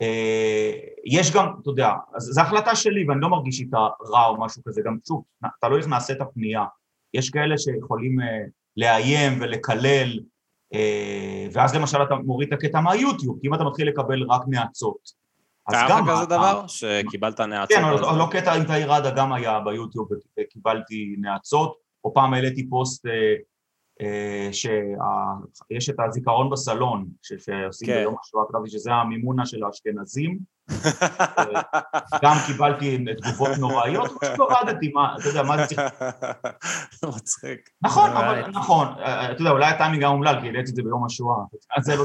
אה, יש גם, אתה יודע, זו החלטה שלי ואני לא מרגיש איתה רע או משהו כזה, גם שוב, תלוי איך נעשה את הפנייה. יש כאלה שיכולים לאיים ולקלל, ואז למשל אתה מוריד את הקטע מהיוטיוב, כי אם אתה מתחיל לקבל רק נאצות. אז היה גם לך כזה דבר? שקיבלת נאצות? כן, לא, קטע עם תאיר ראדה גם היה ביוטיוב וקיבלתי נאצות, או פעם העליתי פוסט אה, אה, שיש את הזיכרון בסלון, שעושים כן. ביום השואה, כתבתי שזה המימונה של האשכנזים, אה, גם קיבלתי תגובות נוראיות, פשוט הורדתי, מה, אתה יודע, מה זה צריך... מצחיק. נכון, אבל. נכון, אה, אתה יודע, אולי הטיימינג היה אומלל, כי העליתי את זה ביום השואה, אז זה לא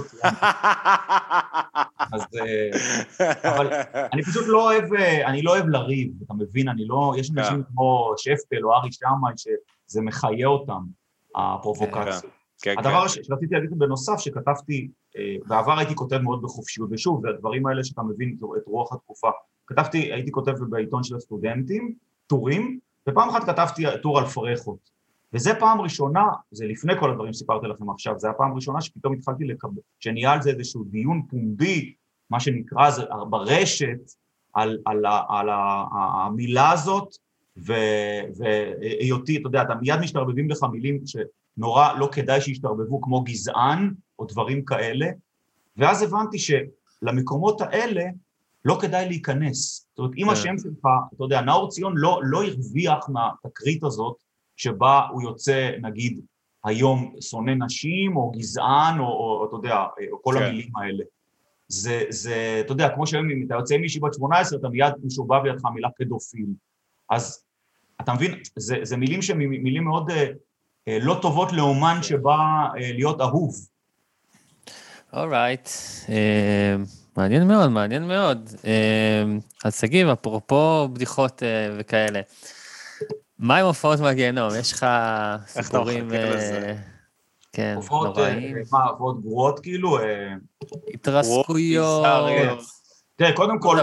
אז... אה, אבל אני פשוט לא אוהב, אה, אני לא אוהב לריב, אתה מבין? אני לא, יש אנשים כמו שפטל או ארי שמאי שזה מחיה אותם, הפרובוקציה. כן, הדבר כן. שרציתי להגיד בנוסף, שכתבתי, אה, בעבר הייתי כותב מאוד בחופשיות, ושוב, זה הדברים האלה שאתה מבין את רוח התקופה. כתבתי, הייתי כותב בעיתון של הסטודנטים, טורים, ופעם אחת כתבתי טור על פרחות. וזה פעם ראשונה, זה לפני כל הדברים שסיפרתי לכם עכשיו, זה הפעם הראשונה שפתאום התחלתי לקבל, שנהיה על זה איזשהו דיון פומבי, מה שנקרא זה ברשת, על, על, על, ה- המילה הזאת, והיותי, אתה יודע, אתה מיד משתרבבים לך מילים שנורא לא כדאי שישתרבבו, כמו גזען, או דברים כאלה, ואז הבנתי שלמקומות האלה לא כדאי להיכנס. זאת אומרת, אם כן. השם שלך, אתה יודע, נאור ציון לא, לא הרוויח מהתקרית הזאת, שבה הוא יוצא, נגיד, היום שונא נשים, או גזען, או, או, אתה יודע, או כל כן. המילים האלה. זה, זה, אתה יודע, כמו שהיום אם אתה יוצא עם מישהי בת 18, אתה מיד משובב לידך המילה פדופיל. אז אתה מבין, זה, זה מילים שהן מילים מאוד אה, לא טובות לאומן שבא אה, להיות אהוב. אורייט, מעניין מאוד, מעניין מאוד. אה, אז שגיב, אפרופו בדיחות אה, וכאלה, מה עם הופעות מהגיהנום? יש לך סיפורים, אה? כן, אה, נוראים, מה, הופעות גרועות כאילו? אה, התרסקויות. תראה, קודם כל.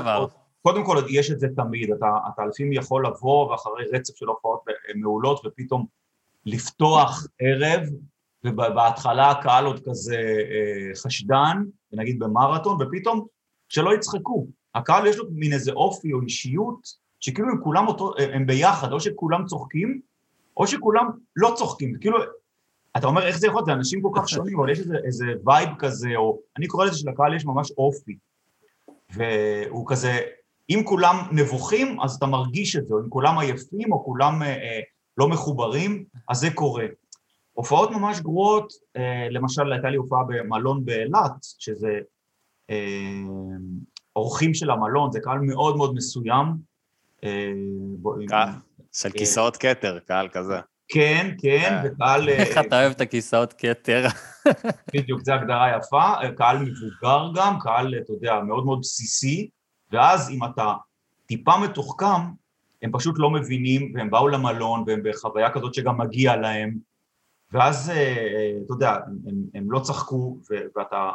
קודם כל יש את זה תמיד, אתה לפעמים יכול לבוא ואחרי רצף של הופעות מעולות ופתאום לפתוח ערב ובהתחלה הקהל עוד כזה אה, חשדן, נגיד במרתון, ופתאום שלא יצחקו. הקהל יש לו מין איזה אופי או אישיות, שכאילו הם כולם אותו, הם ביחד, או שכולם צוחקים, או שכולם לא צוחקים. כאילו, אתה אומר, איך זה יכול להיות? זה אנשים כל כך שונים, אבל יש איזה, איזה vibe כזה, או אני קורא לזה שלקהל יש ממש אופי. והוא כזה, אם כולם נבוכים, אז אתה מרגיש את זה, או אם כולם עייפים, או כולם אה, אה, לא מחוברים, אז זה קורה. הופעות ממש גרועות, אה, למשל הייתה לי הופעה במלון באילת, שזה אה, אורחים של המלון, זה קהל מאוד מאוד מסוים. אה, של כיסאות כתר, קהל כזה. כן, כן, וקהל... איך אתה אוהב את הכיסאות כתר? בדיוק, זו הגדרה יפה, קהל מבוגר גם, קהל, אתה יודע, מאוד מאוד בסיסי, ואז אם אתה טיפה מתוחכם, הם פשוט לא מבינים, והם באו למלון, והם בחוויה כזאת שגם מגיע להם, ואז, אתה יודע, הם, הם לא צחקו, ואתה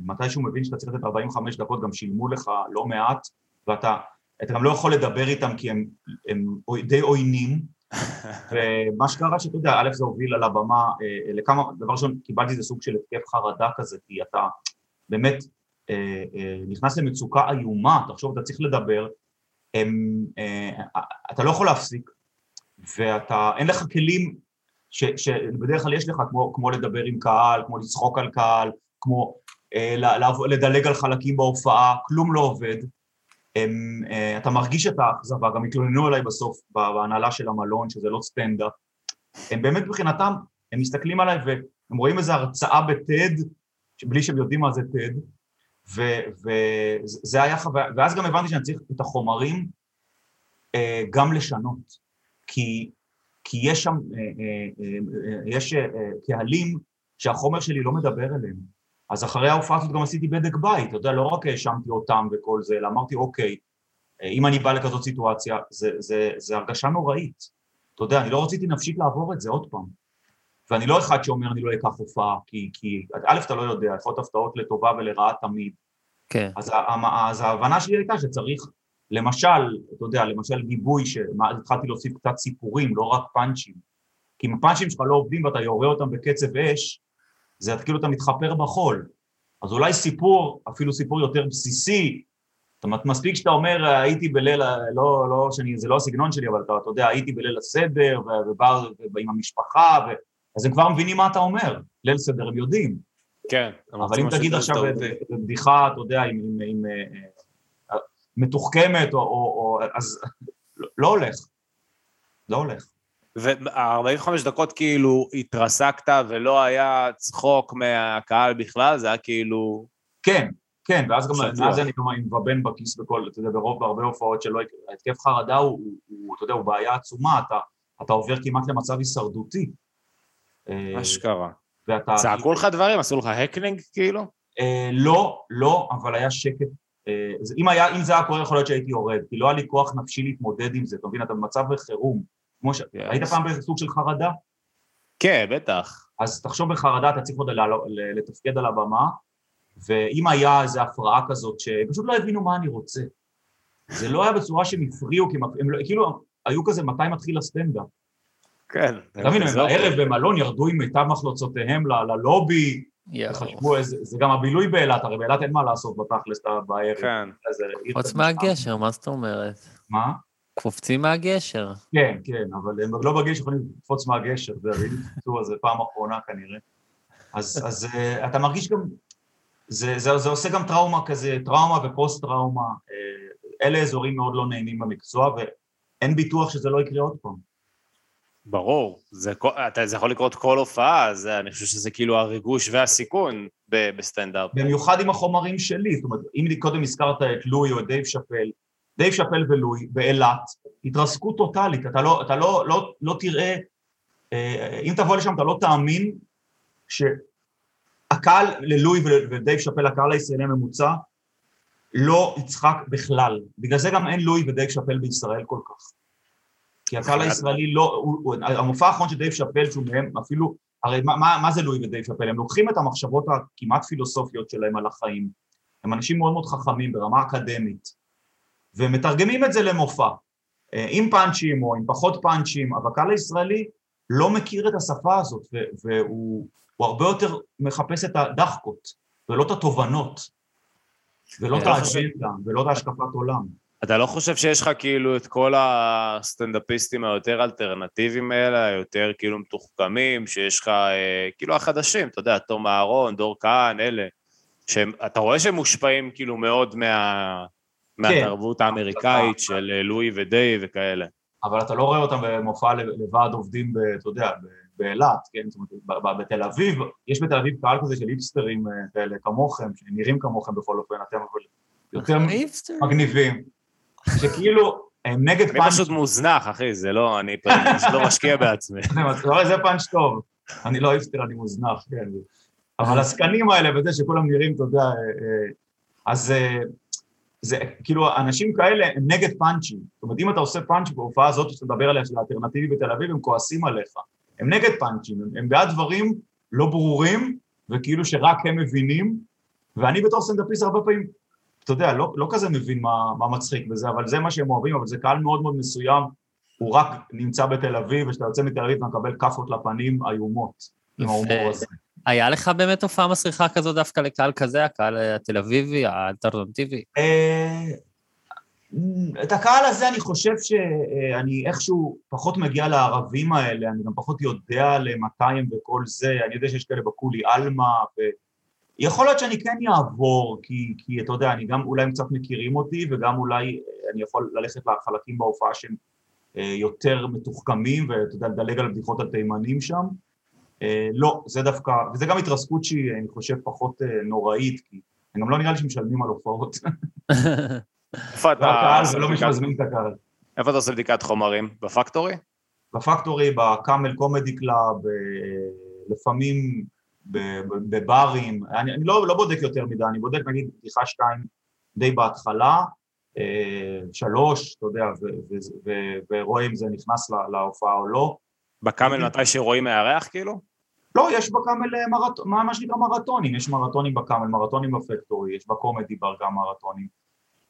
מתישהו מבין שאתה צריך לתת 45 דקות, גם שילמו לך לא מעט, ואתה אתה גם לא יכול לדבר איתם כי הם, הם די עוינים, ומה שקרה שאתה יודע, א' זה הוביל על הבמה לכמה, דבר ראשון, קיבלתי איזה סוג של התקף חרדה כזה, כי אתה באמת נכנס למצוקה איומה, תחשוב, אתה צריך לדבר, הם, אתה לא יכול להפסיק, ואתה, אין לך כלים ש, שבדרך כלל יש לך, כמו, כמו לדבר עם קהל, כמו לצחוק על קהל, כמו אה, לדלג על חלקים בהופעה, כלום לא עובד. הם, אה, אתה מרגיש את האכזבה, גם התלוננו עליי בסוף בהנהלה של המלון, שזה לא סטנדאפ. הם באמת מבחינתם, הם מסתכלים עליי והם רואים איזו הרצאה בטד, בלי שהם יודעים מה זה טד, וזה היה חוויה, ואז גם הבנתי שאני צריך את החומרים אה, גם לשנות, כי כי יש שם, אה, אה, יש קהלים שהחומר שלי לא מדבר אליהם. אז אחרי ההופעה הזאת גם עשיתי בדק בית, אתה יודע, לא רק האשמתי אותם וכל זה, אלא אמרתי, אוקיי, אם אני בא לכזאת סיטואציה, זה, זה, זה הרגשה נוראית. אתה יודע, אני לא רציתי נפשית לעבור את זה עוד פעם. ואני לא אחד שאומר אני לא אקח הופעה, כי, כי א', אתה לא יודע, יכול להיות הפתעות לטובה ולרעה תמיד. כן. אז, אז ההבנה שלי הייתה שצריך למשל, אתה יודע, למשל גיבוי, שהתחלתי להוסיף קצת סיפורים, לא רק פאנצ'ים. כי אם הפאנצ'ים שלך לא עובדים ואתה יורה אותם בקצב אש, זה כאילו אתה מתחפר בחול. אז אולי סיפור, אפילו סיפור יותר בסיסי, זאת אומרת, מספיק שאתה אומר, הייתי בליל, לא, לא, שאני, זה לא הסגנון שלי, אבל אתה, אתה יודע, הייתי בליל הסדר, ובא עם המשפחה, ו... אז הם כבר מבינים מה אתה אומר, ליל סדר הם יודעים. כן. אבל אם תגיד עכשיו בדיחה, אתה יודע, עם, עם, עם מתוחכמת, או, אז לא הולך, לא הולך. ו-45 דקות כאילו התרסקת ולא היה צחוק מהקהל בכלל, זה היה כאילו... כן, כן, ואז גם, אז אני גם מבבן בכיס בכל, אתה יודע, ברוב, בהרבה הופעות שלא, התקף חרדה הוא, הוא, אתה יודע, הוא בעיה עצומה, אתה, אתה עובר כמעט למצב הישרדותי. אשכרה. צעקו לך דברים? עשו לך heckling כאילו? לא, לא, אבל היה שקט אם, היה, אם זה היה קורה יכול להיות שהייתי יורד, כי לא היה לי כוח נפשי להתמודד עם זה, אתה מבין, אתה במצב בחירום. כמו ש... Yes. היית פעם בסוג של חרדה? כן, בטח. אז תחשוב בחרדה, אתה צריך עוד לתפקד על הבמה, ואם היה איזו הפרעה כזאת, שהם פשוט לא הבינו מה אני רוצה. זה לא היה בצורה שהם הפריעו, כי הם לא, כאילו היו כזה, מתי מתחיל הסטנדאפ? כן. אתה מבין, הם בערב במלון ירדו עם מיטב מחלוצותיהם ללובי, חשבו איזה, זה גם הבילוי באילת, הרי באילת אין מה לעשות בתכלס בערב. כן. חוץ מהגשר, מה זאת אומרת? מה? קופצים מהגשר. כן, כן, אבל הם לא בגשר יכולים לקפוץ מהגשר, זה הרי קיצור, זה פעם אחרונה כנראה. אז, אז uh, אתה מרגיש גם, זה, זה, זה עושה גם טראומה כזה, טראומה ופוסט-טראומה. Uh, אלה אזורים מאוד לא נעימים במקצוע, ואין ביטוח שזה לא יקרה עוד פעם. ברור, זה, זה יכול לקרות כל הופעה, זה, אני חושב שזה כאילו הריגוש והסיכון בסטנדאפ. במיוחד עם החומרים שלי, זאת אומרת, אם קודם הזכרת את לואי או את דייב שאפל, דייב שאפל ולואי באילת, התרסקות טוטאלית, אתה לא, אתה לא, לא, לא תראה, אה, אם תבוא לשם אתה לא תאמין שהקהל ללואי ודייב שאפל, הקהל הישראלי הממוצע, לא יצחק בכלל. בגלל זה גם אין לואי ודייב שאפל בישראל כל כך. כי הקהל הישראלי לא, הוא, הוא, המופע האחרון של דייב שאפל שהוא מהם אפילו, הרי מה, מה, מה זה לואי ודייב שאפל? הם לוקחים את המחשבות הכמעט פילוסופיות שלהם על החיים, הם אנשים מאוד מאוד חכמים ברמה אקדמית, ומתרגמים את זה למופע, עם פאנצ'ים או עם פחות פאנצ'ים, אבל הקהל הישראלי לא מכיר את השפה הזאת, והוא הוא הרבה יותר מחפש את הדחקות, ולא את התובנות, ולא את אני לא האג'נדה, ולא את ההשקפת עולם. אתה לא חושב שיש לך כאילו את כל הסטנדאפיסטים היותר אלטרנטיביים האלה, היותר כאילו מתוחכמים, שיש לך אה, כאילו החדשים, אתה יודע, תום אהרון, דור כהן, אלה, שאתה רואה שהם מושפעים כאילו מאוד מה, מהתרבות האמריקאית של אה, לואי ודיי וכאלה. אבל אתה לא רואה אותם במופע ל- לוועד עובדים, ב- אתה יודע, באילת, כן? זאת אומרת, ב- ב- בתל אביב, יש בתל אביב קהל כזה של היפסטרים אה, כאלה כמוכם, שנראים כמוכם בכל אופן, אתם אבל יותר. מגניבים, שכאילו, הם נגד אני פאנץ', פשוט מוזנח, אחי, זה לא, אני פשוט לא משקיע בעצמי. זה פאנץ' טוב, אני לא היפסטר, אני מוזנח, כן. אבל הזקנים האלה וזה שכולם נראים, אתה יודע, אה, אה, אז אה, זה כאילו, אנשים כאלה הם נגד פאנצ'ים. זאת אומרת, אם אתה עושה פאנץ' בהופעה הזאת שאתה מדבר עליה, של האלטרנטיבי בתל אביב, הם כועסים עליך. הם נגד פאנצ'ים, הם, הם בעד דברים לא ברורים, וכאילו שרק הם מבינים, ואני בתור סטנדאפיסט הרבה פעמים, אתה יודע, לא, לא כזה מבין מה, מה מצחיק בזה, אבל זה מה שהם אוהבים, אבל זה קהל מאוד מאוד מסוים, הוא רק נמצא בתל אביב, וכשאתה יוצא מתל אביב אתה מקבל כאפות לפנים איומות, עם ההומור הזה. היה לך באמת הופעה מסריחה כזו דווקא לקהל כזה, הקהל התל אביבי, האלטרנטיבי? אה, את הקהל הזה אני חושב שאני איכשהו פחות מגיע לערבים האלה, אני גם פחות יודע עליהם מתי הם וכל זה, אני יודע שיש כאלה בקולי עלמה, ויכול להיות שאני כן אעבור, כי, כי אתה יודע, אני גם אולי הם קצת מכירים אותי, וגם אולי אני יכול ללכת לחלקים בהופעה שהם אה, יותר מתוחכמים, ואתה יודע, לדלג על בדיחות על תימנים שם. אה, לא, זה דווקא, וזה גם התרסקות שהיא, אני חושב, פחות אה, נוראית, כי גם לא נראה לי שמשלמים על הופעות. איפה אתה והקהל, עושה ולא מי שמזמין את הקהל. איפה אתה עושה בדיקת חומרים? ב Factory? ב Factory, ב Camel Comedy Club, לפעמים בברים, אני, אני לא, לא בודק יותר מדי, אני בודק נגיד בדיחה שתיים די בהתחלה, אה, שלוש, אתה יודע, ורואה אם זה נכנס לה- להופעה או לא. בקאמל מתי שרואים מארח כאילו? לא, יש בקאמל אה, מרתון, מה, מה שנקרא מרתונים, יש מרתונים בקאמל, מרתונים בפקטורי, יש בקומדי בר גם מרתונים.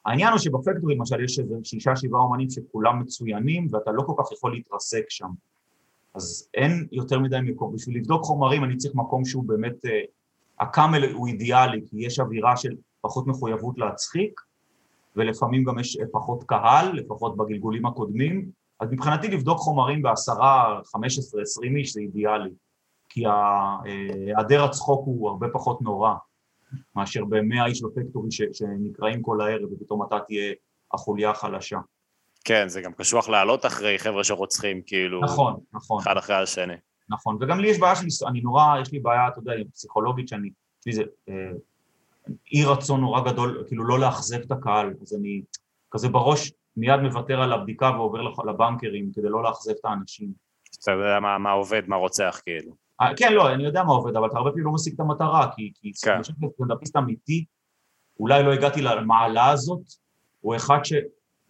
העניין הוא שבפקטורי למשל יש איזה שישה שבעה אומנים שכולם מצוינים ואתה לא כל כך יכול להתרסק שם. אז אין יותר מדי מקום. בשביל לבדוק חומרים אני צריך מקום שהוא באמת, אה, הקאמל הוא אידיאלי, כי יש אווירה של פחות מחויבות להצחיק, ולפעמים גם יש אה, פחות קהל, לפחות בגלגולים הקודמים, אז מבחינתי לבדוק חומרים בעשרה, חמש עשרה, עשרים איש זה אידיאלי, כי אה, היעדר הצחוק הוא הרבה פחות נורא. מאשר במאה איש בפקטורי ש, שנקראים כל הערב ופתאום אתה תהיה החוליה החלשה. כן, זה גם קשוח לעלות אחרי חבר'ה שרוצחים, כאילו, נכון, נכון, אחד אחרי השני. נכון. וגם לי יש בעיה של, אני נורא, יש לי בעיה, אתה יודע, פסיכולוגית שאני, יש לי איזה אה, אי רצון נורא גדול, כאילו לא לאכזב את הקהל, אז אני כזה בראש מיד מוותר על הבדיקה ועובר לבנקרים כדי לא לאכזב את האנשים. אתה יודע מה, מה עובד, מה רוצח, כאילו. אה, כן, לא, אני יודע מה עובד, אבל אתה הרבה פעמים לא משיג את המטרה, כי, כי כן. אני חושב שסטנדאפיסט אמיתי, אולי לא הגעתי למעלה הזאת, הוא אחד ש...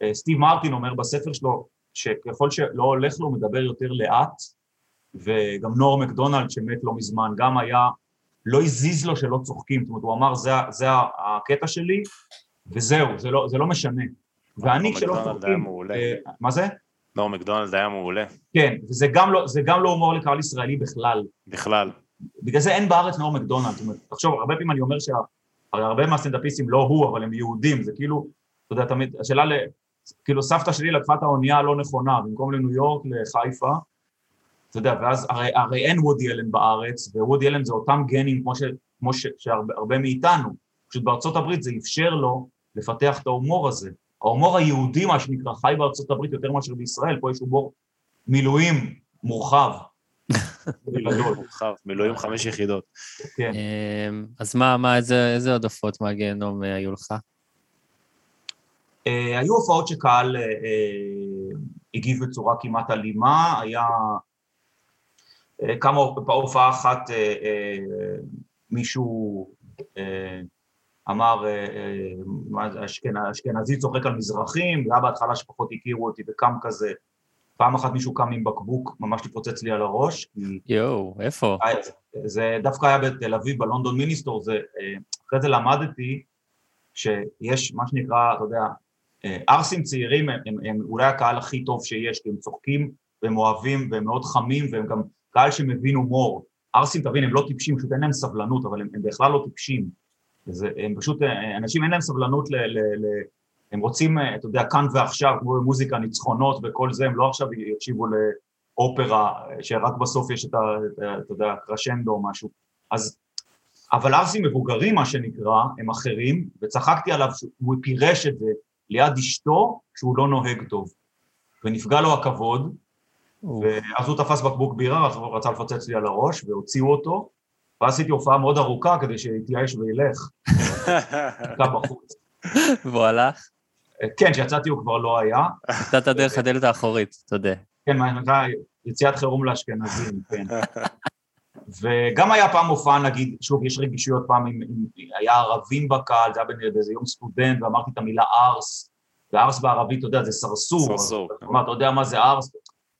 אה, סטיב מרטין אומר בספר שלו, שככל שלא הולך לו, הוא מדבר יותר לאט, וגם נור מקדונלד שמת לא מזמן, גם היה, לא הזיז לו שלא צוחקים, זאת אומרת, הוא אמר, זה, זה הקטע שלי, וזהו, זה לא, זה לא משנה. ואני נור כשלא מקדונלד היה צוחקים, מעולה. אה, מה זה? נור מקדונלד היה מעולה, כן, וזה גם לא, זה גם לא הומור לקהל ישראלי בכלל. בכלל. בגלל זה אין בארץ נור מקדונלד, זאת אומרת, תחשוב, הרבה פעמים אני אומר שה... הרי הרבה מהסטנדאפיסטים לא הוא, אבל הם יהודים, זה כאילו, אתה יודע, תמיד, השאלה ל... כאילו סבתא שלי לקחה את האונייה הלא נכונה, במקום לניו יורק, לחיפה, אתה יודע, ואז הרי, הרי אין וודי אלן בארץ, ווודי אלן זה אותם גנים כמו, ש, כמו ש, שהרבה הרבה מאיתנו, פשוט בארצות הברית זה אפשר לו לפתח את ההומור הזה. ההומור היהודי, מה שנקרא, חי בארצות הברית יותר מאשר בישראל, פה יש הומור מילואים מורחב. מילואים חמש יחידות. כן. אמ, אז מה, איזה איזה עוד הופעות מהגיהנום אה, היו לך? אה, היו הופעות שקהל אה, אה, הגיב בצורה כמעט אלימה, היה כמה, בהופעה אחת מישהו אמר, אשכנזי צוחק על מזרחים, זה היה בהתחלה שפחות הכירו אותי וקם כזה, פעם אחת מישהו קם עם בקבוק ממש לפוצץ לי על הראש, יואו, איפה? זה דווקא היה בתל אביב, בלונדון מיניסטור, זה, אחרי זה למדתי שיש מה שנקרא, אתה יודע, ערסים צעירים הם, הם, הם אולי הקהל הכי טוב שיש, כי הם צוחקים והם אוהבים, והם מאוד חמים, והם גם קהל שמבין הומור. ערסים, תבין, הם לא טיפשים, פשוט אין להם סבלנות, אבל הם, הם בכלל לא טיפשים. זה, הם פשוט, אה, אנשים אין להם סבלנות ל... ל, ל הם רוצים, אה, אתה יודע, כאן ועכשיו, כמו במוזיקה, ניצחונות וכל זה, הם לא עכשיו יקשיבו לאופרה, אה, שרק בסוף יש את ה... אתה יודע, קרשנדו או משהו. אז, אבל ערסים מבוגרים, מה שנקרא, הם אחרים, וצחקתי עליו שהוא פירש את זה ליד אשתו, שהוא לא נוהג טוב. ונפגע לו הכבוד, ואז הוא תפס בקבוק בירה, אז הוא רצה לפוצץ לי על הראש, והוציאו אותו, ואז עשיתי הופעה מאוד ארוכה כדי שיתייאש וילך. נתקע בחוץ. והוא הלך? כן, כשיצאתי הוא כבר לא היה. יצאת דרך הדלת האחורית, תודה. כן, מה שנקרא יציאת חירום לאשכנזים, כן. וגם היה פעם הופעה, נגיד, שוב, יש רגישויות פעם, אם, אם היה ערבים בקהל, זה היה באיזה יום סטודנט, ואמרתי את המילה ארס, וארס בערבית, אתה יודע, זה סרסור. סרסור. זאת אומרת, אתה יודע מה זה ארס?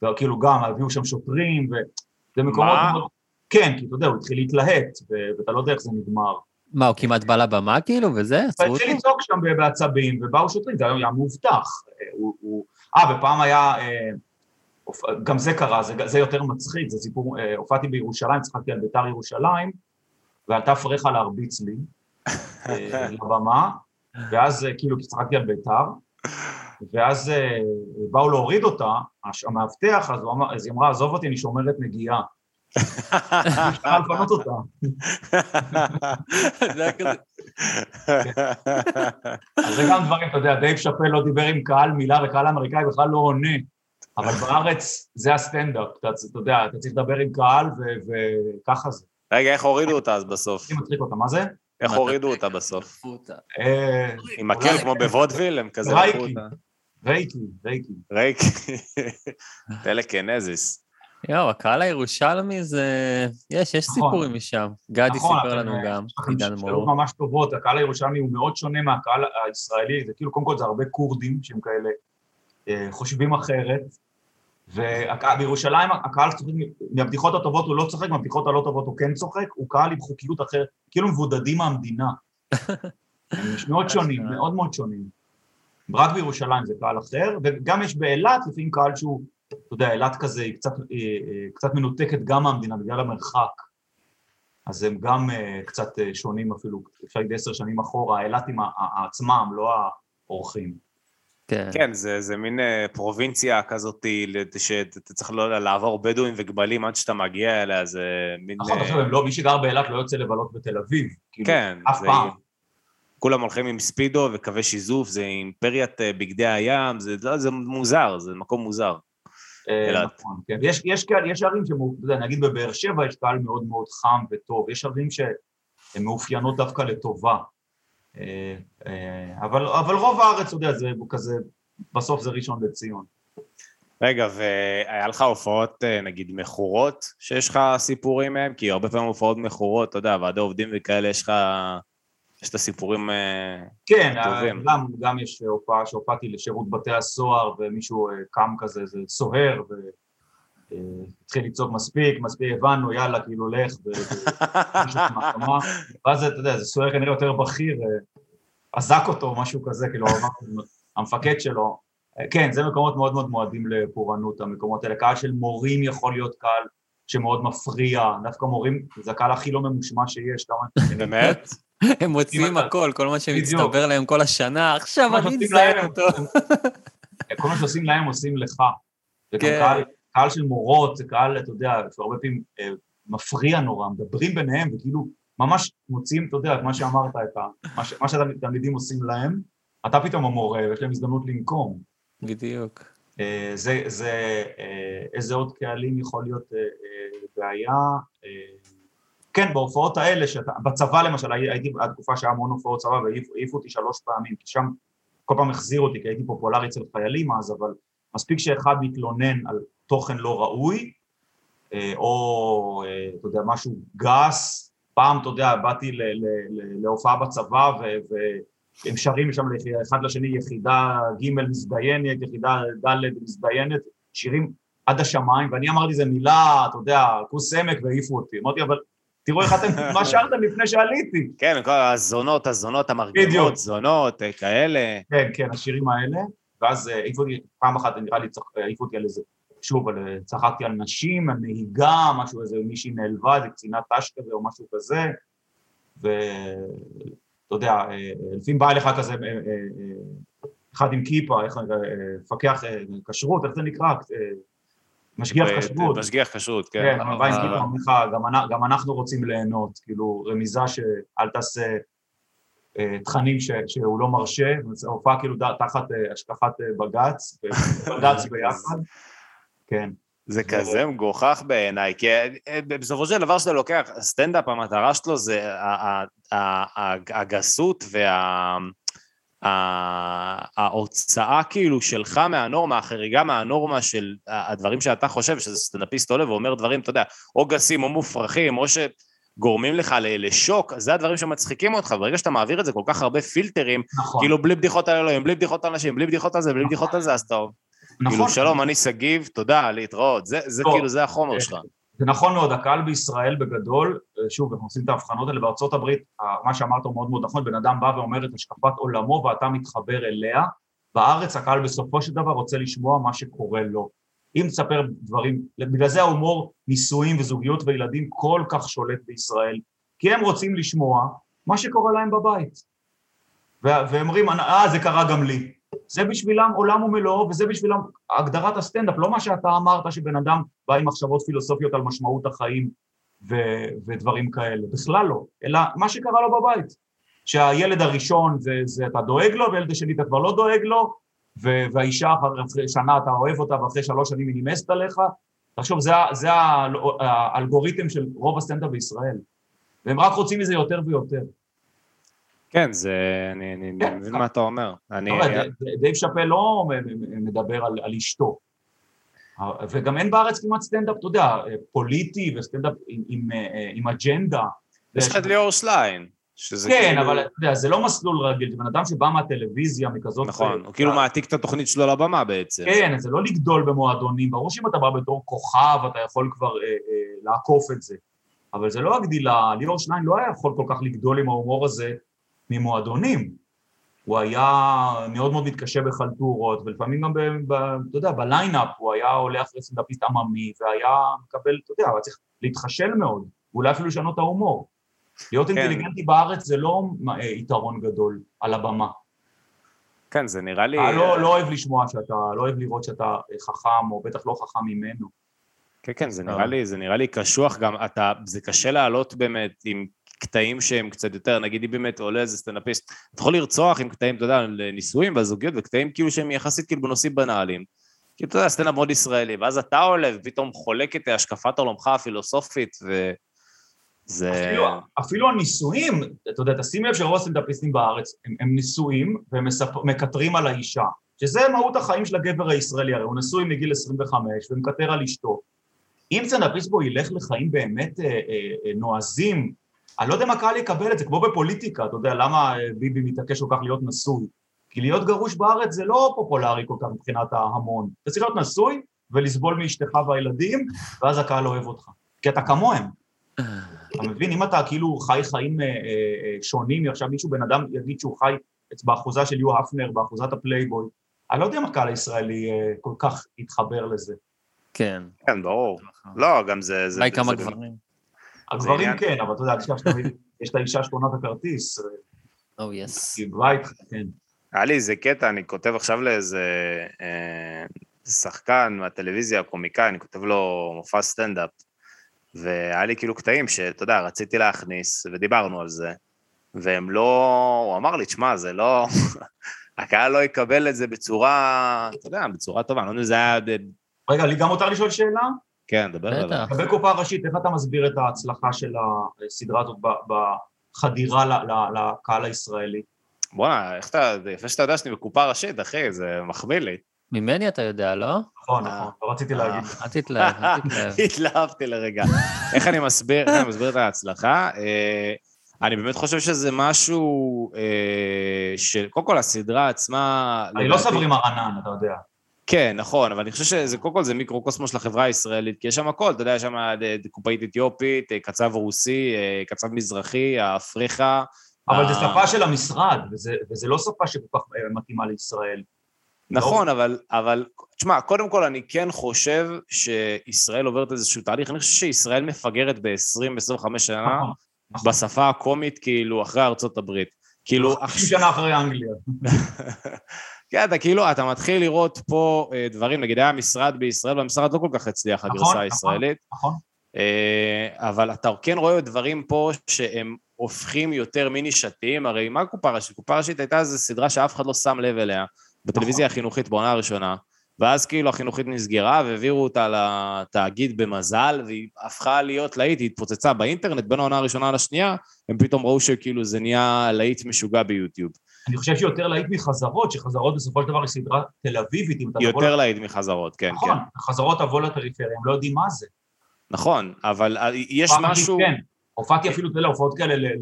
וכאילו גם, הביאו שם שוטרים, וזה מקומות... מה? מאוד- כן, כי אתה יודע, הוא התחיל להתלהט, ו- ואתה לא יודע איך זה נגמר. מה, הוא כמעט בא לבמה כאילו, וזה? עצרו אותו? והתחיל לצעוק שם בעצבים, ובאו שוטרים, זה היה מאובטח. אה, הוא- הוא- אה, ופעם היה, אה, גם זה קרה, זה, זה יותר מצחיק, זה סיפור, אה, הופעתי בירושלים, צחקתי על ביתר ירושלים, ועלתה פרחה להרביץ לי אה, לבמה, ואז אה, כאילו צחקתי על ביתר, ואז באו להוריד אותה, המאבטח, אז, אמר, אז היא אמרה, עזוב אותי, אני שומרת נגיעה. אפשר לפנות אותה. אז זה גם דברים, אתה יודע, דייב שאפל לא דיבר עם קהל מילה, וקהל אמריקאי בכלל לא עונה. אבל בארץ זה הסטנדאפ, אתה, אתה יודע, אתה צריך לדבר עם קהל, ו- וככה זה. רגע, איך הורידו אותה אז בסוף? אני מצחיק אותה, מה זה? איך הורידו אותה בסוף? אה, עם מקל כמו בוודוויל? הם כזה רייקי. לקחו אותה. רייקי, רייקי. ריק. טלקנזיס. יואו, הקהל הירושלמי זה... יש, יש נכון. סיפורים משם. גדי נכון, סיפר לנו אה, גם, עידן שאלות מור. ממש טובות, הקהל הירושלמי הוא מאוד שונה מהקהל הישראלי, זה כאילו, קודם כל זה הרבה כורדים שהם כאלה אה, חושבים אחרת, ובירושלים הקהל צוחק, מהבדיחות הטובות הוא לא צוחק, מהבדיחות הלא טובות הוא כן צוחק, הוא קהל עם חוקיות אחרת, כאילו מבודדים מהמדינה. הם מאוד שונים, מאוד מאוד שונים. רק בירושלים זה קהל אחר, וגם יש באילת לפעמים קהל שהוא, אתה יודע, אילת כזה היא קצת, אה, אה, קצת מנותקת גם מהמדינה בגלל המרחק. אז הם גם uh, קצת שונים אפילו, אפשר להגיד עשר שנים אחורה, האילתים עצמם, לא האורחים. כן. כן, זה, זה מין אה, פרובינציה כזאת, שאתה צריך לא, לעבור בדואים וגבלים עד שאתה מגיע אליה, זה מין... נכון, אה, עכשיו, הם לא, מי שגר באילת לא יוצא לבלות בתל אביב. כאילו, כן, אף זה- פעם. כולם הולכים עם ספידו וקווי שיזוף, זה אימפריית אה, בגדי הים, זה, לא, זה מוזר, זה מקום מוזר. אילת. נכון, כן. יש, יש, קהל- יש ערים יודע, נגיד בבאר שבע יש קהל מאוד מאוד חם וטוב, יש ערים שהן מאופיינות דווקא לטובה. אה, אה, אבל, אבל רוב הארץ, אתה יודע, זה כזה, בסוף זה ראשון לציון. רגע, והיה לך הופעות, אה, נגיד, מכורות, שיש לך סיפורים מהם? כי הרבה פעמים הופעות מכורות, אתה יודע, ועדי עובדים וכאלה, יש לך... יש את הסיפורים... כן, טובים. גם, גם יש הופעה שהופעתי לשירות בתי הסוהר ומישהו קם כזה, איזה סוהר, והתחיל לצעוק מספיק, מספיק, הבנו, יאללה, כאילו, לך, ואז אתה יודע, זה סוהר כנראה יותר בכיר, אה, אזק אותו או משהו כזה, כאילו, המפקד שלו. אה, כן, זה מקומות מאוד מאוד מועדים לפורענות, המקומות האלה. קהל של מורים יכול להיות קהל שמאוד מפריע, דווקא מורים, זה הקהל הכי לא ממושמע שיש, כמה... באמת? הם מוציאים הכל, כל מה. שמצטבר להם כל השנה, עכשיו אני מזיין אותו. כל מה שעושים להם עושים לך. וגם כן. קהל, קהל של מורות, זה קהל, אתה יודע, שהרבה פעמים אה, מפריע נורא, מדברים ביניהם, וכאילו ממש מוציאים, אתה יודע, את מה שאמרת, את ה, מה, שהתלמידים עושים להם, אתה פתאום המורה, ויש להם הזדמנות לנקום. בדיוק. אה, זה, זה, אה, איזה עוד קהלים יכול להיות אה, אה, בעיה. אה, כן, בהופעות האלה, שאתה, בצבא למשל, הי- הייתי, הייתה תקופה שהיה המון הופעות צבא והעיפו אותי שלוש פעמים, כי שם כל פעם החזיר אותי, כי הייתי פופולרי אצל חיילים אז, אבל מספיק שאחד מתלונן על תוכן לא ראוי, אה, או, אה, אתה יודע, משהו גס. פעם, אתה יודע, באתי ל- ל- ל- להופעה בצבא, והם שרים שם אחד לשני, יחידה ג' מזדיינת, יחידה ד' מזדיינת, שירים עד השמיים, ואני אמרתי איזה מילה, אתה יודע, כוס עמק, והעיפו אותי. אמרתי, אבל תראו איך אתם, מה שרתם לפני שעליתי? כן, כל הזונות, הזונות. המרגמות, זונות, אה, כאלה. כן, כן, השירים האלה, ואז העיפו אותי, פעם אחת נראה לי העיפו אותי על איזה שוב, על- צחקתי על נשים, על נהיגה, משהו איזה, מישהי נעלבה, איזה קצינת ת"ש כזה או משהו כזה, ואתה יודע, אה, לפעמים בא אליך כזה, אה, אה, אה, אחד עם כיפה, איך, אה, מפקח אה, כשרות, איך זה נקרא? אה, משגיח כשרות. משגיח כשרות, כן, כן. אבל בא עם כיפה, אומר לך, גם אנ- גם אנחנו רוצים ליהנות, כאילו, רמיזה שאל תעשה אה, תכנים ש- שהוא לא מרשה, הופעה כאילו תחת אה, השקפת אה, בג"ץ, בג"ץ ביחד, כן. זה כזה מגוחך בעיניי, כי אה, בסופו של דבר שאתה לוקח, סטנדאפ, המטרה שלו זה הגסות וה... ה- ההוצאה כאילו שלך מהנורמה, החריגה מהנורמה של הדברים שאתה חושב, שזה סטנדאפיסט עולה ואומר דברים, אתה יודע, או גסים או מופרכים, או שגורמים לך לשוק, זה הדברים שמצחיקים אותך, ברגע שאתה מעביר את זה כל כך הרבה פילטרים, נכון, כאילו בלי בדיחות על אלוהים, בלי בדיחות על אנשים, בלי בדיחות על זה, בלי בדיחות על זה, אז כאילו, נכון. שלום, אני שגיב, תודה, להתראות. זה, זה. כאילו, זה החומר שלך. זה נכון מאוד, הקהל בישראל בגדול, אה, שוב, אנחנו עושים את ההבחנות האלה בארצות הברית, אה, מה שאמרת הוא מאוד מאוד נכון, בן אדם בא ואומר את השקפת עולמו ואתה מתחבר אליה, בארץ הקהל בסופו של דבר רוצה לשמוע מה שקורה לו. אם תספר דברים, בגלל זה ההומור נישואים וזוגיות וילדים כל כך שולט בישראל, כי הם רוצים לשמוע מה שקורה להם בבית. והם אומרים, אה, זה קרה גם לי. זה בשבילם עולם ומלואו, וזה בשבילם הגדרת הסטנדאפ, לא מה שאתה אמרת שבן אדם בא עם מחשבות פילוסופיות על משמעות החיים ו- ודברים כאלה, בכלל לא, אלא מה שקרה לו בבית. שהילד הראשון זה, זה אתה דואג לו, והילד השני אתה כבר לא דואג לו, ו- והאישה אחרי שנה אתה אוהב אותה, ואחרי שלוש שנים היא נמאסת עליך. תחשוב, זה, זה האלגוריתם של רוב הסטנדאפ בישראל. והם רק רוצים מזה יותר ויותר. כן, זה... אני, אני, אני מבין מה אתה אומר. אני... ד- דייב שאפל לא מדבר על, על אשתו. וגם אין בארץ כמעט סטנדאפ, אתה יודע, פוליטי וסטנדאפ עם, עם, אה, עם אג'נדה. יש לך את ליאור שליין, שזה כן, כאילו... אבל אתה יודע, זה לא מסלול רגיל, זה בן אדם שבא מהטלוויזיה, מכזאת... נכון, הוא כאילו מעתיק את התוכנית שלו לבמה בעצם. כן, זה לא לגדול במועדונים, ברור שאם אתה בא בתור כוכב, אתה יכול כבר אה, אה, לעקוף את זה. אבל זה לא הגדילה, ליאור שליין לא היה יכול כל כך לגדול עם ההומור הזה ממועדונים. הוא היה מאוד מאוד מתקשה בחלטורות, ולפעמים גם, ב, ב, אתה יודע, בליינאפ הוא היה הולך אחרי סטנדאפיסט עממי, והיה מקבל, אתה יודע, היה צריך להתחשל מאוד, ואולי אפילו לשנות את ההומור. להיות כן. אינטליגנטי בארץ זה לא אה, יתרון גדול על הבמה. כן, זה נראה לי... אתה לא, לא אוהב לשמוע שאתה, לא אוהב לראות שאתה חכם, או בטח לא חכם ממנו. כן, כן, זה נראה לי, זה נראה לי קשוח גם, אתה, זה קשה לעלות באמת עם קטעים שהם קצת יותר, נגיד אם באמת עולה איזה סטנדאפיסט, אתה יכול לרצוח עם קטעים, אתה יודע, על נישואים והזוגיות, וקטעים כאילו שהם יחסית כאילו בנושאים בנאליים. כאילו, אתה יודע, סטנדאפ מאוד ישראלי, ואז אתה עולה ופתאום חולק את השקפת עולמך הפילוסופית, וזה... אפילו, אפילו הנישואים, אתה יודע, תשים לב שרוב הסטנדאפיסטים בארץ הם, הם נישואים והם. מקטרים על האישה, שזה מהות החיים של הגבר הישראלי, הרי הוא נשוי מגיל 25 ומקטר על אשתו. אם סטנדאפיסט בו ילך לחיים באמת אה, אה, אה, נועזים, אני לא יודע אם הקהל יקבל את זה, כמו בפוליטיקה, אתה יודע, למה אה, ביבי מתעקש כל כך להיות נשוי? כי להיות גרוש בארץ זה לא פופולרי כל כך מבחינת ההמון. אתה צריך להיות נשוי ולסבול מאשתך והילדים, ואז הקהל אוהב אותך. כי אתה כמוהם. אתה מבין? אם אתה כאילו חי חיים אה, אה, שונים, עכשיו מישהו, בן אדם יגיד שהוא חי באחוזה של יו הפנר, באחוזת הפלייבוי, אני לא יודע אם הקהל הישראלי אה, כל כך יתחבר לזה. כן. כן, ברור. לא, גם זה... זה- אולי זה- כמה גברים. הגברים כן, אבל אתה יודע, אל תשכח שתמיד יש את האישה שקונה את הכרטיס, או יס. היא באה איתך, כן. היה לי איזה קטע, אני כותב עכשיו לאיזה אה, שחקן מהטלוויזיה, קומיקאי, אני כותב לו מופע סטנדאפ, והיה לי כאילו קטעים שאתה יודע, רציתי להכניס, ודיברנו על זה, והם לא... הוא אמר לי, תשמע, זה לא... הקהל לא יקבל את זה בצורה, אתה יודע, בצורה טובה, אני לא יודע אם זה היה... רגע, לי גם מותר לשאול שאלה? כן, דבר עליו. לגבי קופה ראשית, איך אתה מסביר את ההצלחה של הסדרה הזאת בחדירה לקהל הישראלי? בואנה, איך אתה... זה יפה שאתה יודע שאני בקופה ראשית, אחי, זה מחמיא לי. ממני אתה יודע, לא? נכון, אה. נכון, לא רציתי להגיד. אל תתלהב, אל תתלהב. התלהבתי לרגע. איך אני מסביר, איך אני מסביר את ההצלחה? אה, אני באמת חושב שזה משהו אה, של, קודם כל הסדרה עצמה... אני לא סברי מרנן, אתה יודע. כן, נכון, אבל אני חושב שזה, קודם כל זה מיקרוקוסמוס של החברה הישראלית, כי יש שם הכל, אתה יודע, יש שם אה, קופאית אתיופית, אה, קצב רוסי, אה, קצב מזרחי, האפריכה. אבל זו שפה של המשרד, וזה, וזה לא שפה שכל כך מתאימה לישראל. נכון, אבל, אבל, תשמע, קודם כל אני כן חושב שישראל עוברת איזשהו תהליך, אני חושב שישראל מפגרת ב-20-25 שנה נכון, נכון. בשפה הקומית, כאילו, אחרי ארצות הברית. כאילו, 50 שנה אחרי אנגליה. כן, אתה כאילו, אתה מתחיל לראות פה אה, דברים, נגיד היה משרד בישראל, והמשרד לא כל כך הצליח, נכון, הגרסה נכון. הישראלית, נכון? אה, אבל אתה כן רואה דברים פה שהם הופכים יותר מנישתיים, הרי מה קופה ראשית? קופה ראשית הייתה איזו סדרה שאף אחד לא שם לב אליה, בטלוויזיה החינוכית בעונה הראשונה, ואז כאילו החינוכית נסגרה והעבירו אותה לתאגיד במזל, והיא הפכה להיות להיט, היא התפוצצה באינטרנט בין העונה הראשונה לשנייה, הם פתאום ראו שכאילו זה נהיה להיט משוגע ביוטיוב. אני חושב שיותר להיט מחזרות, שחזרות בסופו של דבר היא סדרה תל אביבית, אם אתה תבוא... יותר להיט מחזרות, כן, נכון, כן. חזרות תבוא לפריפריה, הם לא יודעים מה זה. נכון, אבל אה, יש משהו... כן, הופעתי אפילו, אתה יודע, הופעות כאלה, ל-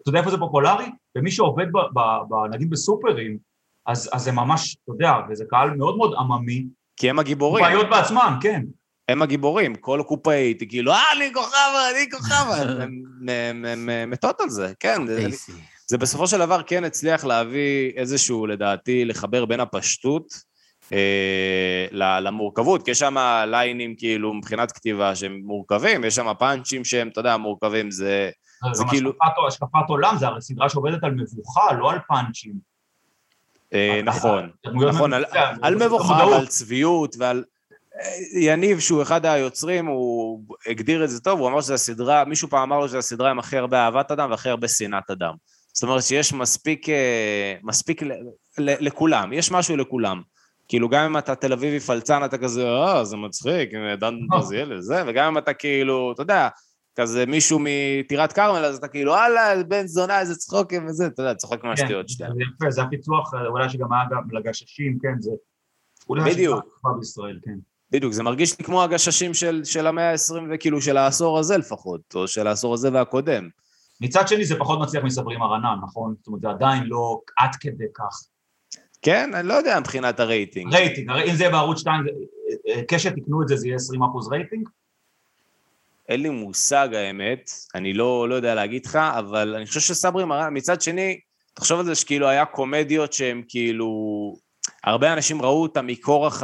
אתה יודע איפה זה פופולרי? ומי שעובד, ב- ב- ב- נגיד בסופרים, אז אז זה ממש, אתה יודע, וזה קהל מאוד מאוד עממי, כי הם הגיבורים, בעיות בעצמם, כן. הם הגיבורים, כל קופאית, כאילו, אה, אני כוכבה, אני כוכבה, הם- הם- הם הם מתות על זה, כן. זה-. זה בסופו של דבר כן הצליח להביא איזשהו, לדעתי, לחבר בין הפשטות אה, למורכבות, כי יש שם ליינים כאילו מבחינת כתיבה שהם מורכבים, יש שם פאנצ'ים שהם, אתה יודע, מורכבים, זה... זה גם כאילו- השקפת- השקפת עולם, זה הרי סדרה שעובדת על מבוכה, לא על פאנצ'ים. אה, נכון, דמויות נכון, על- על זה מבוכה. ועל צביעות ועל... אה, יניב, שהוא אחד היוצרים, הוא הגדיר את זה טוב, הוא אמר שזו הסדרה, מישהו פעם אמר לו שזו הסדרה עם הכי הרבה אהבת אדם והכי הרבה שנאת אדם. זאת אומרת שיש מספיק, אה, מספיק לכולם, יש משהו לכולם. כאילו גם אם אתה תל אביבי פלצן, אתה כזה, אה, זה מצחיק, דן ברזיאל וזה, וגם אם אתה כאילו, אתה יודע, כזה מישהו מטירת כרמל, אז אתה כאילו, וואלה, בן זונה, איזה צחוקים וזה, אתה יודע, צוחק מהשטויות כן, שלהם. זה יפה, זה הפיצוח, אה, אולי שגם היה גם לגששים, כן, זה... אולי בדיוק. בישראל, כן. בדיוק, זה מרגיש לי כמו הגששים של, של המאה ה-20, וכאילו של העשור הזה לפחות, או של העשור הזה והקודם. מצד שני זה פחות מצליח מסברי מרנן, נכון? זאת אומרת, זה עדיין לא עד כדי כך. כן, אני לא יודע מבחינת הרייטינג. רייטינג, הרי אם זה יהיה בערוץ 2, זה- אה, קשת תקנו את זה, זה יהיה 20% רייטינג? אין לי מושג האמת, אני לא, לא יודע להגיד לך, אבל אני חושב שסברי מרנן, מצד שני, תחשוב על זה שכאילו היה קומדיות שהן כאילו... הרבה אנשים ראו אותה מכורח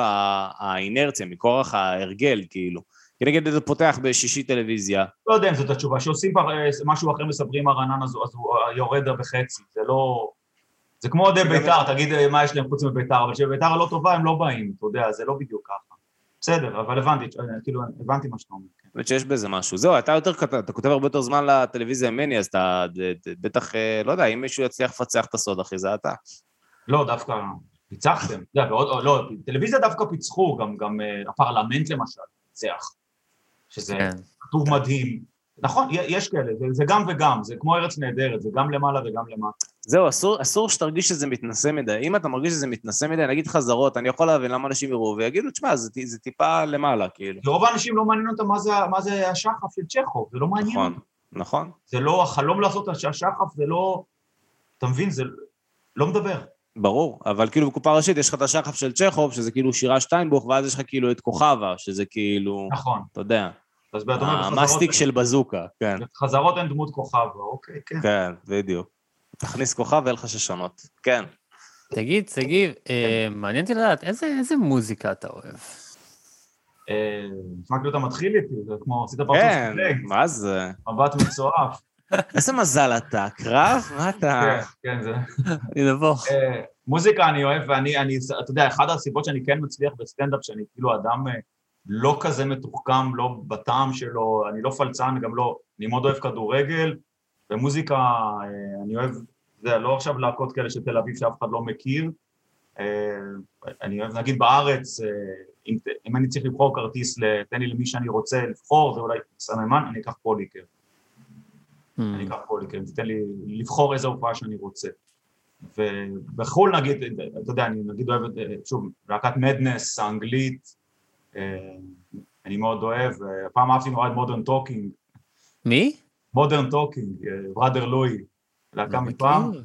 האינרציה, מכורח ההרגל, כאילו. כי נגיד זה פותח בשישי טלוויזיה, לא יודע אם זאת התשובה, שעושים פר- אה, משהו אחר מסברים הרנן, אז הוא אז הוא יורד בחצי, זה לא... זה כמו אוהדי בית"ר, תגיד אה, מה יש להם חוץ מבית"ר, אבל כשבית"ר הלא טובה הם לא באים, אתה יודע, זה לא בדיוק ככה. בסדר, אבל הבנתי, אה, כאילו, הבנתי מה שאתה אומר. כן. באמת שיש בזה משהו. זהו, אתה יותר כתב, אתה כותב הרבה יותר זמן לטלוויזיה ממני, אז אתה בטח, אה, לא יודע, אם מישהו יצליח לפצח את הסוד, אחי, זה אתה. לא, דווקא יודע, ועוד, או, לא, טלוויזיה דווקא פיצחו, גם, גם אה, הפרלמנט למשל, ניצח, שזה כן. כתוב מדהים. נכון, יש כאלה, זה, זה גם וגם, זה כמו ארץ נהדרת, זה גם למעלה וגם למטה. זהו, אסור, אסור שתרגיש שזה מתנשא מדי. אם אתה מרגיש שזה מתנשא מדי, נגיד חזרות, אני יכול להבין למה אנשים יראו ויגידו, תשמע, זה, זה טיפה למעלה, כאילו. רוב האנשים לא מעניין אותם מה זה, מה זה השחף של צ'כוב, זה לא מעניין נכון. נכון. זה לא, החלום לעשות את השחף זה לא, אתה מבין, זה לא מדבר. ברור, אבל כאילו בקופה ראשית יש לך את השחף של צ'כוב, שזה כאילו שירה שטיינבוך, ואז יש לך כאילו את כוכבה, שזה כאילו, נכון. אתה יודע, אז אתה אומר, המסטיק בחזרות- של בזוקה, כן, חזרות אין דמות כוכבה, אוקיי, כן. כן, בדיוק. תכניס כוכב ואין לך ששונות. כן. תגיד, שגיב, אה, מעניין אותי לדעת, איזה מוזיקה אתה אוהב? אה, נשמע כאילו אתה מתחיל איתי, זה כמו עשית פרצוף כן, מה זה? מבט מצועף. איזה מזל אתה, קרב? מה אתה? כן, כן, זה... אני נבוך. אה, מוזיקה אני אוהב, ואני, אני, אתה יודע, אחת הסיבות שאני כן מצליח בסטנדאפ, שאני כאילו אדם אה, לא כזה מתוחכם, לא בטעם שלו, אני לא פלצן, גם לא, אני מאוד אוהב כדורגל, ומוזיקה, אה, אני אוהב, יודע, לא עכשיו להקות כאלה של תל אביב שאף אחד לא מכיר, אה, אני אוהב, נגיד בארץ, אה, אם, אם אני צריך לבחור כרטיס, תן לי למי שאני רוצה לבחור, זה אולי סממן, אני אקח פוליקר. Hmm. אני אקח פוליקר, תיתן לי לבחור איזה הופעה שאני רוצה. ובחו"ל נגיד, אתה יודע, אני נגיד אוהב, שוב, להקת מדנס האנגלית, אני מאוד אוהב, אה, פעם אהבתי נורא את מודרן טוקינג, מי? מודרן טוקינג, Brother Louie, להקה לא מפעם, מכיר.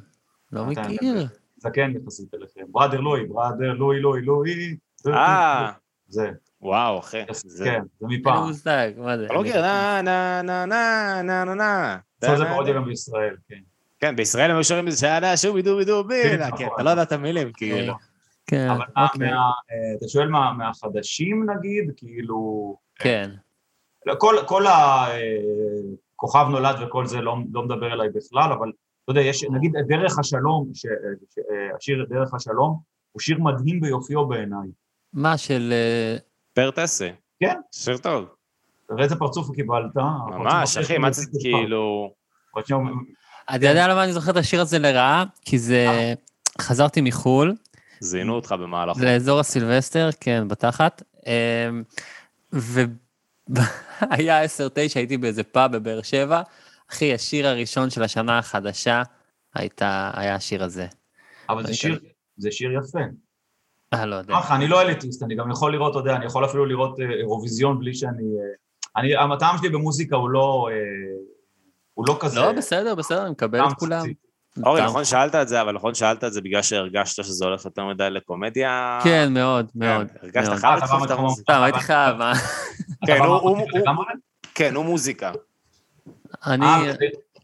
לא מכיר. זקן יחסית אליכם, בראדר לואי, בראדר לואי לואי לואי, אה, זה, וואו, אחי. זה- כן, זה אין לי מפעם, מושג, מה זה? אתה לא מכיר, נה נה נה נה נה נה נה. עכשיו זה פרודיה גם בישראל, כן. כן, בישראל הם היו שרים איזה שנה דובי, כן, כן, נכון. אתה לא יודע את המילים, כאילו. כן, אבל אוקיי. מה- אה, אתה שואל מה- מהחדשים נגיד, כאילו... כן. לא, כל, כל הכוכב נולד וכל זה לא, לא מדבר אליי בכלל, אבל אתה יודע, יש, נגיד דרך השלום, ש, ש, השיר דרך השלום, הוא שיר מדהים ביופיו בעיניי. מה של... אה, פר טסה. כן. שיר טוב. תראה איזה פרצוף קיבלת. ממש, אחי, מה זה כאילו... אתה יודע למה אני זוכר את השיר הזה לרעה? כי זה... חזרתי מחו"ל, זינו אותך במהלכו. לאזור הסילבסטר, כן, בתחת. אמ, והיה 10-9, הייתי באיזה פאב בבאר שבע. אחי, השיר הראשון של השנה החדשה הייתה, היה השיר הזה. אבל זה שיר, זה שיר יפה. אה, לא יודע. ככה, אני לא אליטיסט, אני גם יכול לראות, אתה יודע, אני יכול אפילו לראות אה, אירוויזיון בלי שאני... אה, אני, הטעם שלי במוזיקה הוא לא... אה, הוא לא כזה... לא, בסדר, בסדר, אני מקבל את כולם. אורי, נכון שאלת את זה, אבל נכון שאלת את זה בגלל שהרגשת שזה הולך יותר מדי לקומדיה? כן, מאוד, מאוד. הרגשת מאוד. חייב לדחוף את המוזיקה. סתם, הייתי חייב, אה? כן, הוא-? כן, הוא מוזיקה. אני... אה, בגלל זה-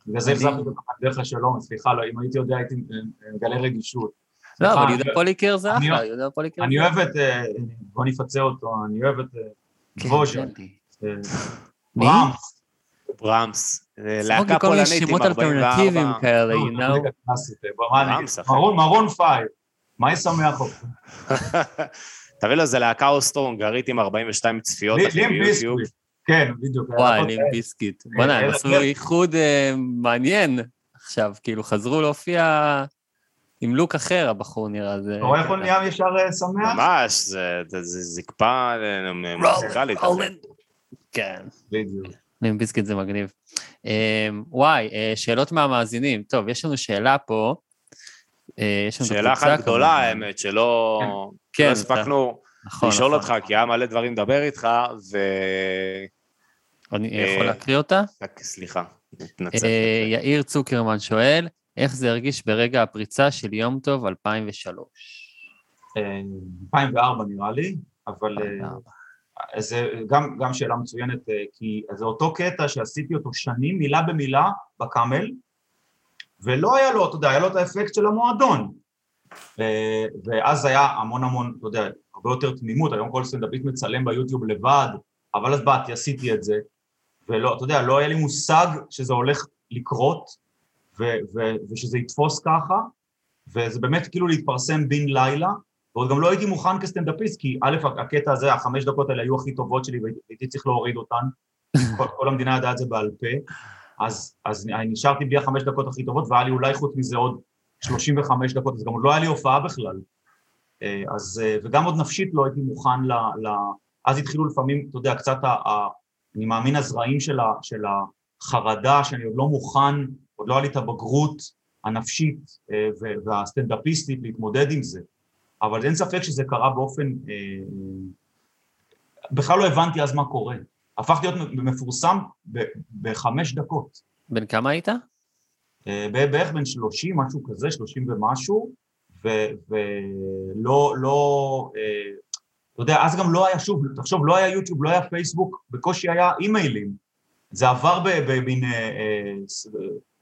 בגלל זה החזרתי אותך דרך השלום, סליחה, לא, אם הייתי יודע הייתי אה, מגלה רגישות. לא, אבל יהודה פוליקר זה אני- אחלה, יהודה פוליקר אני. אוהב את... אה, בוא נפצה אותו, אני אוהב את... אה, כן. כן. אה, מי? ברמס. אה, להקה לי כל מיני פולנית עם שמות 44. אלטרנטיביים כאלה, לא, you זה know? אה. מרון- פייב, מה ישמח אותך? תביא לו, זה להקה אוסטרו-הונגרית עם 42 צפיות לים. ביסקוויט. כן, בדיוק. וואי, לים כאלה. ביסקיט. בוא'נה, הם אה, עשו אה, איחוד אה, מעניין עכשיו, כאילו חזרו להופיע עם לוק אחר, הבחור נראה. זה- אתה רואה איך הוא נהיה ישר אה, שמח? ממש, זה זקפה אה, מוזיקלית. כן. בדיוק. לים ביסקיט זה מגניב. אה, וואי, אה, שאלות מהמאזינים. טוב, יש לנו שאלה פה. אה, יש לנו שאלה אחת גדולה. האמת, שלא כן, אתה- הספקנו נכון, לשאול נכון. אותך, כי היה מלא דברים לדבר איתך, ו... אני אה, יכול להקריא אותה? סליחה, מתנצל. יאיר צוקרמן שואל, איך זה הרגיש ברגע הפריצה של יום טוב 2003? אה, 2004 נראה לי, אבל אה, זה גם, גם שאלה מצוינת, אה, כי זה אותו קטע שעשיתי אותו שנים, מילה במילה, בקאמל, ולא היה לו, אתה יודע, היה לו את האפקט של המועדון. ואז היה המון המון, אתה יודע, הרבה יותר תמימות, היום כל סטנדאפיסט מצלם ביוטיוב לבד, אבל אז באתי, עשיתי את זה, ולא, אתה יודע, לא היה לי מושג שזה הולך לקרות, ו- ו- ושזה יתפוס ככה, וזה באמת כאילו להתפרסם בן לילה, ועוד גם לא הייתי מוכן כסטנדאפיסט, כי א', הקטע הזה, החמש דקות האלה היו הכי טובות שלי, והייתי צריך להוריד אותן, כל, כל המדינה ידעה את זה בעל פה, אז, אז נשארתי בלי החמש דקות הכי טובות, והיה לי אולי חוץ מזה עוד 35 דקות, אז גם עוד לא היה לי הופעה בכלל. אה, אז, אה, וגם עוד נפשית לא הייתי מוכן ל... ל אז התחילו לפעמים, אתה יודע, קצת, ה, ה, אני מאמין, הזרעים של, ה, של החרדה, שאני עוד לא מוכן, עוד לא היה לי את הבגרות הנפשית אה, והסטנדאפיסטית להתמודד עם זה. אבל אין ספק שזה קרה באופן... אה, בכלל לא הבנתי אז מה קורה. הפכתי להיות מפורסם בחמש דקות. בן כמה היית? אה, בערך בין 30, משהו כזה, 30 ומשהו, ולא, לא, אה, אתה יודע, אז גם לא היה, שוב, תחשוב, לא היה יוטיוב, לא היה פייסבוק, בקושי היה אימיילים. זה עבר במין, אה, אה,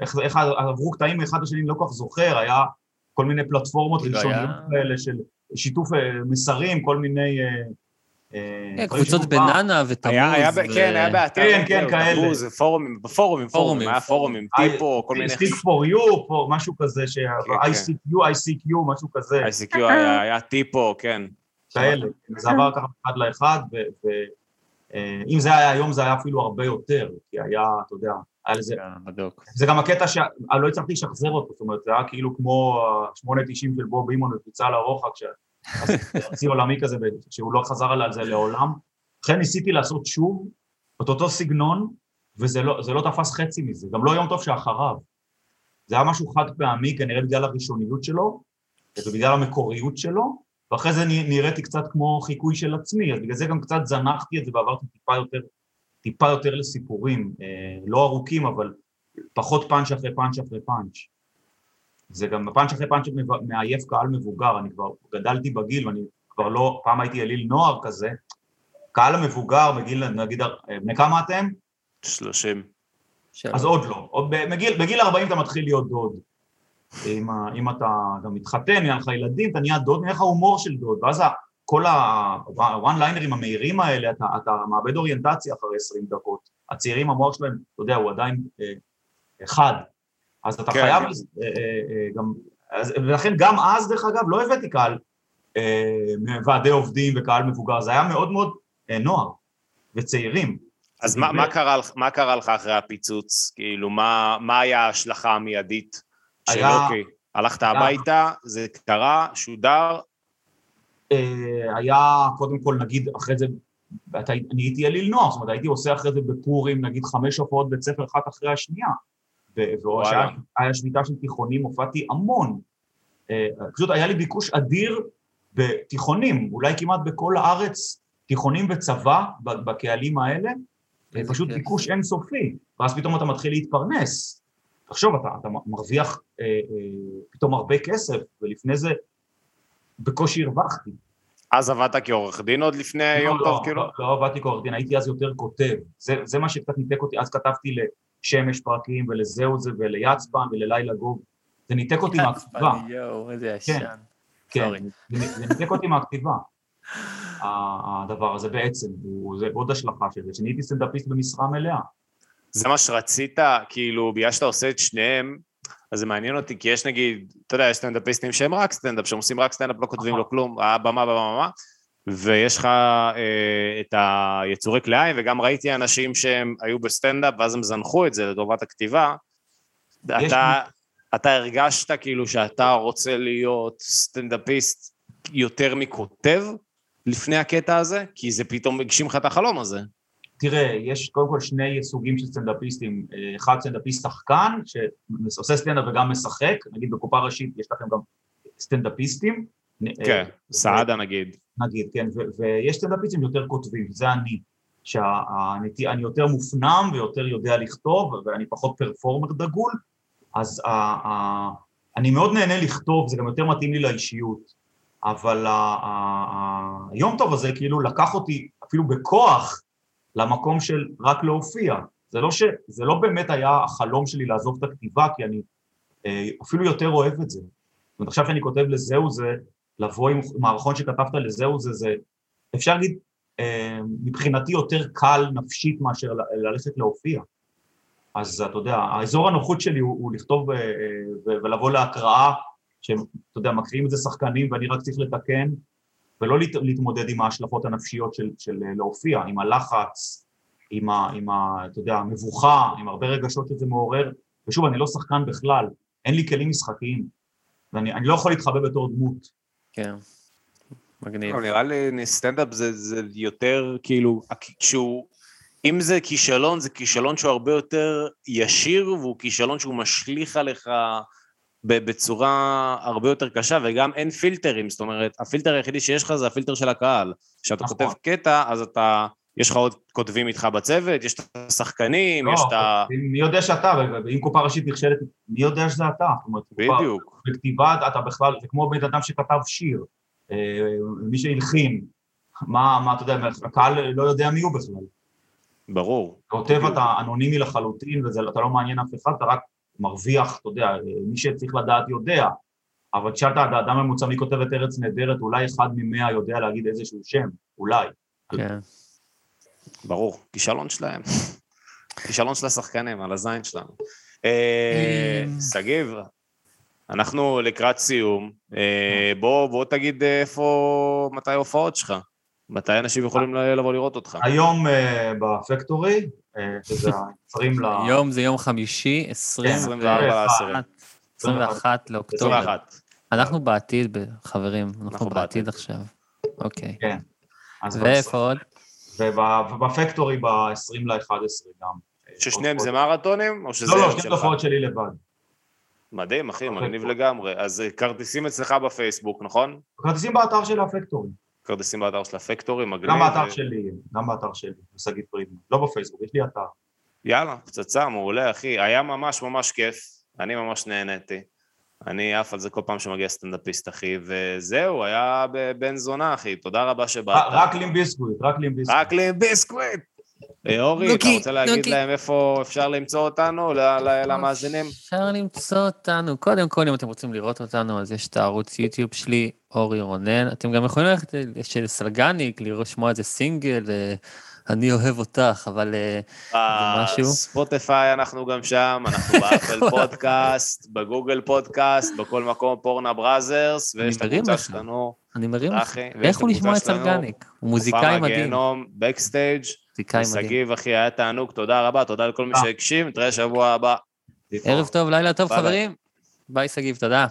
איך, איך עברו קטעים מאחד לשני, אני לא כל כך זוכר, היה כל מיני פלטפורמות ראשוניות כאלה של שיתוף אה, מסרים, כל מיני... אה, אה, כן, קבוצות. בננה ותמוז. כן, היה באתר, כן, כן, כאלה. תפוז, בפורומים, בפורומים, פורומים, היה פורומים, טיפו, כל מיני... For you, פה, משהו כזה, כן. ICQ, ICQ, משהו כזה. ICQ היה טיפו, כן. כאלה, זה עבר ככה אחד לאחד, ואם זה היה היום זה היה אפילו הרבה יותר, כי היה, אתה יודע, כן, בדוק. זה גם הקטע שלא הצלחתי לשחזר אותו, זאת אומרת, זה היה כאילו כמו ה-8.90 של בוב אימון וקפיצה לרוחק, שיא עולמי כזה, שהוא לא חזר על זה לעולם. לכן ניסיתי לעשות שוב את אותו סגנון, וזה לא, זה לא תפס חצי מזה, גם לא יום טוב שאחריו. זה היה משהו חד פעמי, כנראה בגלל הראשוניות שלו, ובגלל המקוריות שלו, ואחרי זה נראיתי קצת כמו חיקוי של עצמי, אז בגלל זה גם קצת זנחתי את זה ועברתי טיפה יותר, טיפה יותר לסיפורים, אה, לא ארוכים, אבל פחות פאנץ' אחרי פאנץ' אחרי פאנץ'. זה גם פאנץ' אחרי פאנץ' מעייף קהל מבוגר, אני כבר גדלתי בגיל ואני כבר לא, פעם הייתי אליל נוער כזה, קהל המבוגר מגיל, נגיד, אה, בני כמה אתם? 30. שלום. אז עוד לא, עוד בגיל, בגיל 40 אתה מתחיל להיות דוד. אם, אם אתה גם מתחתן, נהיה לך ילדים, אתה נהיה דוד, נהיה לך הומור של דוד, ואז כל הוואן ליינרים המהירים האלה, אתה, אתה מאבד אוריינטציה אחרי 20 דקות. הצעירים, המוח שלהם, אתה יודע, הוא עדיין אה, אחד. אז אתה כן. חייב אה, אה, אה, גם... אז, ולכן גם אז, דרך אגב, לא הבאתי קהל אה, מוועדי עובדים וקהל מבוגר, זה היה מאוד מאוד אה, נוער וצעירים. אז מה, מה, קרה, מה קרה לך אחרי הפיצוץ? כאילו, מה, מה היה ההשלכה המיידית? של היה- אוקיי, הלכת הביתה, זה קרה, שודר, היה קודם כל נגיד אחרי זה, אתה, אני הייתי אליל נוער, זאת אומרת הייתי עושה אחרי זה בפורים נגיד חמש הופעות בית ספר אחת אחרי השנייה. והיה שביתה של תיכונים, הופעתי המון. אה, פשוט היה לי ביקוש אדיר בתיכונים, אולי כמעט בכל הארץ, תיכונים וצבא בקהלים האלה, אה, פשוט. ביקוש אינסופי, ואז פתאום אתה מתחיל להתפרנס. תחשוב, אתה, אתה מרוויח אה, אה, פתאום הרבה כסף, ולפני זה בקושי הרווחתי. אז עבדת כעורך דין עוד לפני יום לא, טוב, לא, כאילו? לא, לא עבדתי כעורך דין, הייתי אז יותר כותב. זה, זה מה שקצת ניתק אותי, אז כתבתי לשמש פרקים, ולזהו זה, וליצפאן, וללילה גוב. זה ניתק אותי מהכתיבה. יואו, איזה כן. ישן. כן, sorry. זה ניתק אותי מהכתיבה. הדבר הזה בעצם, הוא- זה עוד השלכה של זה, שנהייתי סטנדאפיסט במשרה מלאה. זה מה שרצית, כאילו, בגלל שאתה עושה את שניהם, אז זה מעניין אותי, כי יש נגיד, אתה יודע, יש סטנדאפיסטים שהם רק סטנדאפ, שהם עושים רק סטנדאפ, לא כותבים לו כלום, הבמה, במה, במה, ויש לך אה, את היצורי כלאיים, וגם ראיתי אנשים שהם היו בסטנדאפ, ואז הם זנחו את זה לטובת הכתיבה. יש אתה, אתה הרגשת כאילו שאתה רוצה להיות סטנדאפיסט יותר מכותב לפני הקטע הזה? כי זה פתאום הגשים לך את החלום הזה. תראה, יש קודם כל שני סוגים של סטנדאפיסטים, אה, אחד סטנדאפיסט שחקן, שעושה סטנדאפ וגם משחק, נגיד בקופה ראשית יש לכם גם סטנדאפיסטים. אה, כן, סעדה נגיד. נגיד, כן, ויש סטנדאפיסטים יותר כותבים, זה אני, שאני יותר מופנם ויותר יודע לכתוב, ואני פחות performer דגול, אז ה- ה- אני מאוד נהנה לכתוב, זה גם יותר מתאים לי לאישיות, אבל היום טוב הזה כאילו לקח אותי אפילו בכוח למקום של רק להופיע. זה לא, ש, זה לא באמת היה החלום שלי לעזוב את הכתיבה, כי אני אה, אפילו יותר אוהב את זה. זאת אומרת, עכשיו שאני כותב לזהו זה, לבוא עם מערכון שכתבת לזהו זה, זה אפשר להגיד, אה, מבחינתי יותר קל נפשית מאשר ללכת להופיע. אז אתה יודע, האזור הנוחות שלי הוא, הוא לכתוב אה, אה, ולבוא להקראה, שהם, אתה יודע, מקריאים את זה שחקנים ואני רק צריך לתקן, ולא להת, להתמודד עם ההשלכות הנפשיות של, של אה, להופיע, עם הלחץ, עם, ה, עם ה, אתה יודע, המבוכה, עם הרבה רגשות שזה מעורר, ושוב, אני לא שחקן בכלל, אין לי כלים משחקיים, ואני אני לא יכול להתחבא בתור דמות. כן. מגניב. לא, נראה לי סטנדאפ זה, זה יותר כאילו, כשהוא, אם זה כישלון, זה כישלון שהוא הרבה יותר ישיר, והוא כישלון שהוא משליך עליך בצורה הרבה יותר קשה, וגם אין פילטרים, זאת אומרת, הפילטר היחידי שיש לך זה הפילטר של הקהל. כשאתה נכון. כותב קטע, אז אתה, יש לך עוד כותבים איתך בצוות, יש את השחקנים, לא, יש את ה... מי יודע שאתה, ואם קופה ראשית נכשלת, מי יודע שזה אתה? בדיוק. בכתיבה אתה בכלל, זה כמו בן אדם שכתב שיר, אה, מי שהלחין, מה, מה אתה יודע, הקהל לא יודע מי הוא בכלל. ברור. כותב. אתה אנונימי לחלוטין, ואתה לא מעניין אף אחד, אתה רק מרוויח, אתה יודע, מי שצריך לדעת יודע. אבל תשאל את האדם הממוצע מי כותב את ארץ נהדרת, אולי אחד ממאה יודע להגיד איזשהו שם, אולי. כן. ברור, כישלון שלהם. כישלון של השחקנים, על הזין שלנו. אה, אמ. שגיב, אנחנו לקראת סיום. אה, בוא, בוא תגיד איפה, מתי ההופעות שלך. מתי אנשים יכולים לבוא לראות אותך. היום אה, בפקטורי, אה, שזה היוצרים ל... היום זה יום חמישי, 20 כן, 24 לעשירי. 21 לאוקטובר. 21. אנחנו בעתיד, חברים, אנחנו בעתיד. עכשיו. אוקיי. אז ואיפה עוד? וב- ובפקטורי ב-20 ל-11 גם. ששניהם זה מרתונים, או שזה לא, לא, שלך? תופעות שלי לבד. מדהים, אחי, אוקיי. מגניב לגמרי. אז אה, כרטיסים אצלך בפייסבוק, נכון? כרטיסים באתר של הפקטורי. כרטיסים באתר של הפקטורי, מגניב. גם באתר שלי, גם באתר שלי, בשגית פרידמן. לא בפייסבוק, יש לי אתר. יאללה, פצצה, מעולה, אחי. היה ממש ממש כיף, אני ממש נהניתי. אני עף על זה כל פעם שמגיע סטנדאפיסט, אחי, וזהו, היה בן זונה, אחי. תודה רבה שבאת. רק לים ביסקוויט, רק לים ביסקוויט. רק לביסקוויט. אה, אורי, אתה רוצה להגיד. להם איפה אפשר למצוא אותנו, ל- ל- למאזינים? אפשר למצוא אותנו. קודם כל, אם אתם רוצים לראות אותנו, אז יש את הערוץ יוטיוב שלי, אורי רונן. אתם גם יכולים ללכת של סלגניק, לשמוע איזה סינגל, אה, אני אוהב אותך, אבל אה, משהו? בספוטיפיי אנחנו גם שם, אנחנו באפל פודקאסט, בגוגל פודקאסט, בכל מקום פורנהאב, בראזרס, ויש את הקבוצה. שלנו, אני מרים לך. את לכו לשמוע את סלגניק. הוא מוזיקאי מדהים. מהגיהנום, בקסטייג', מוזיקאי מדהים. שגיב, אחי, היה תענוג, תודה רבה, תודה לכל מי אה. שהקשיב, נתראה שבוע הבא. ערב טוב, לילה טוב. חברים. ביי, שגיב, תודה.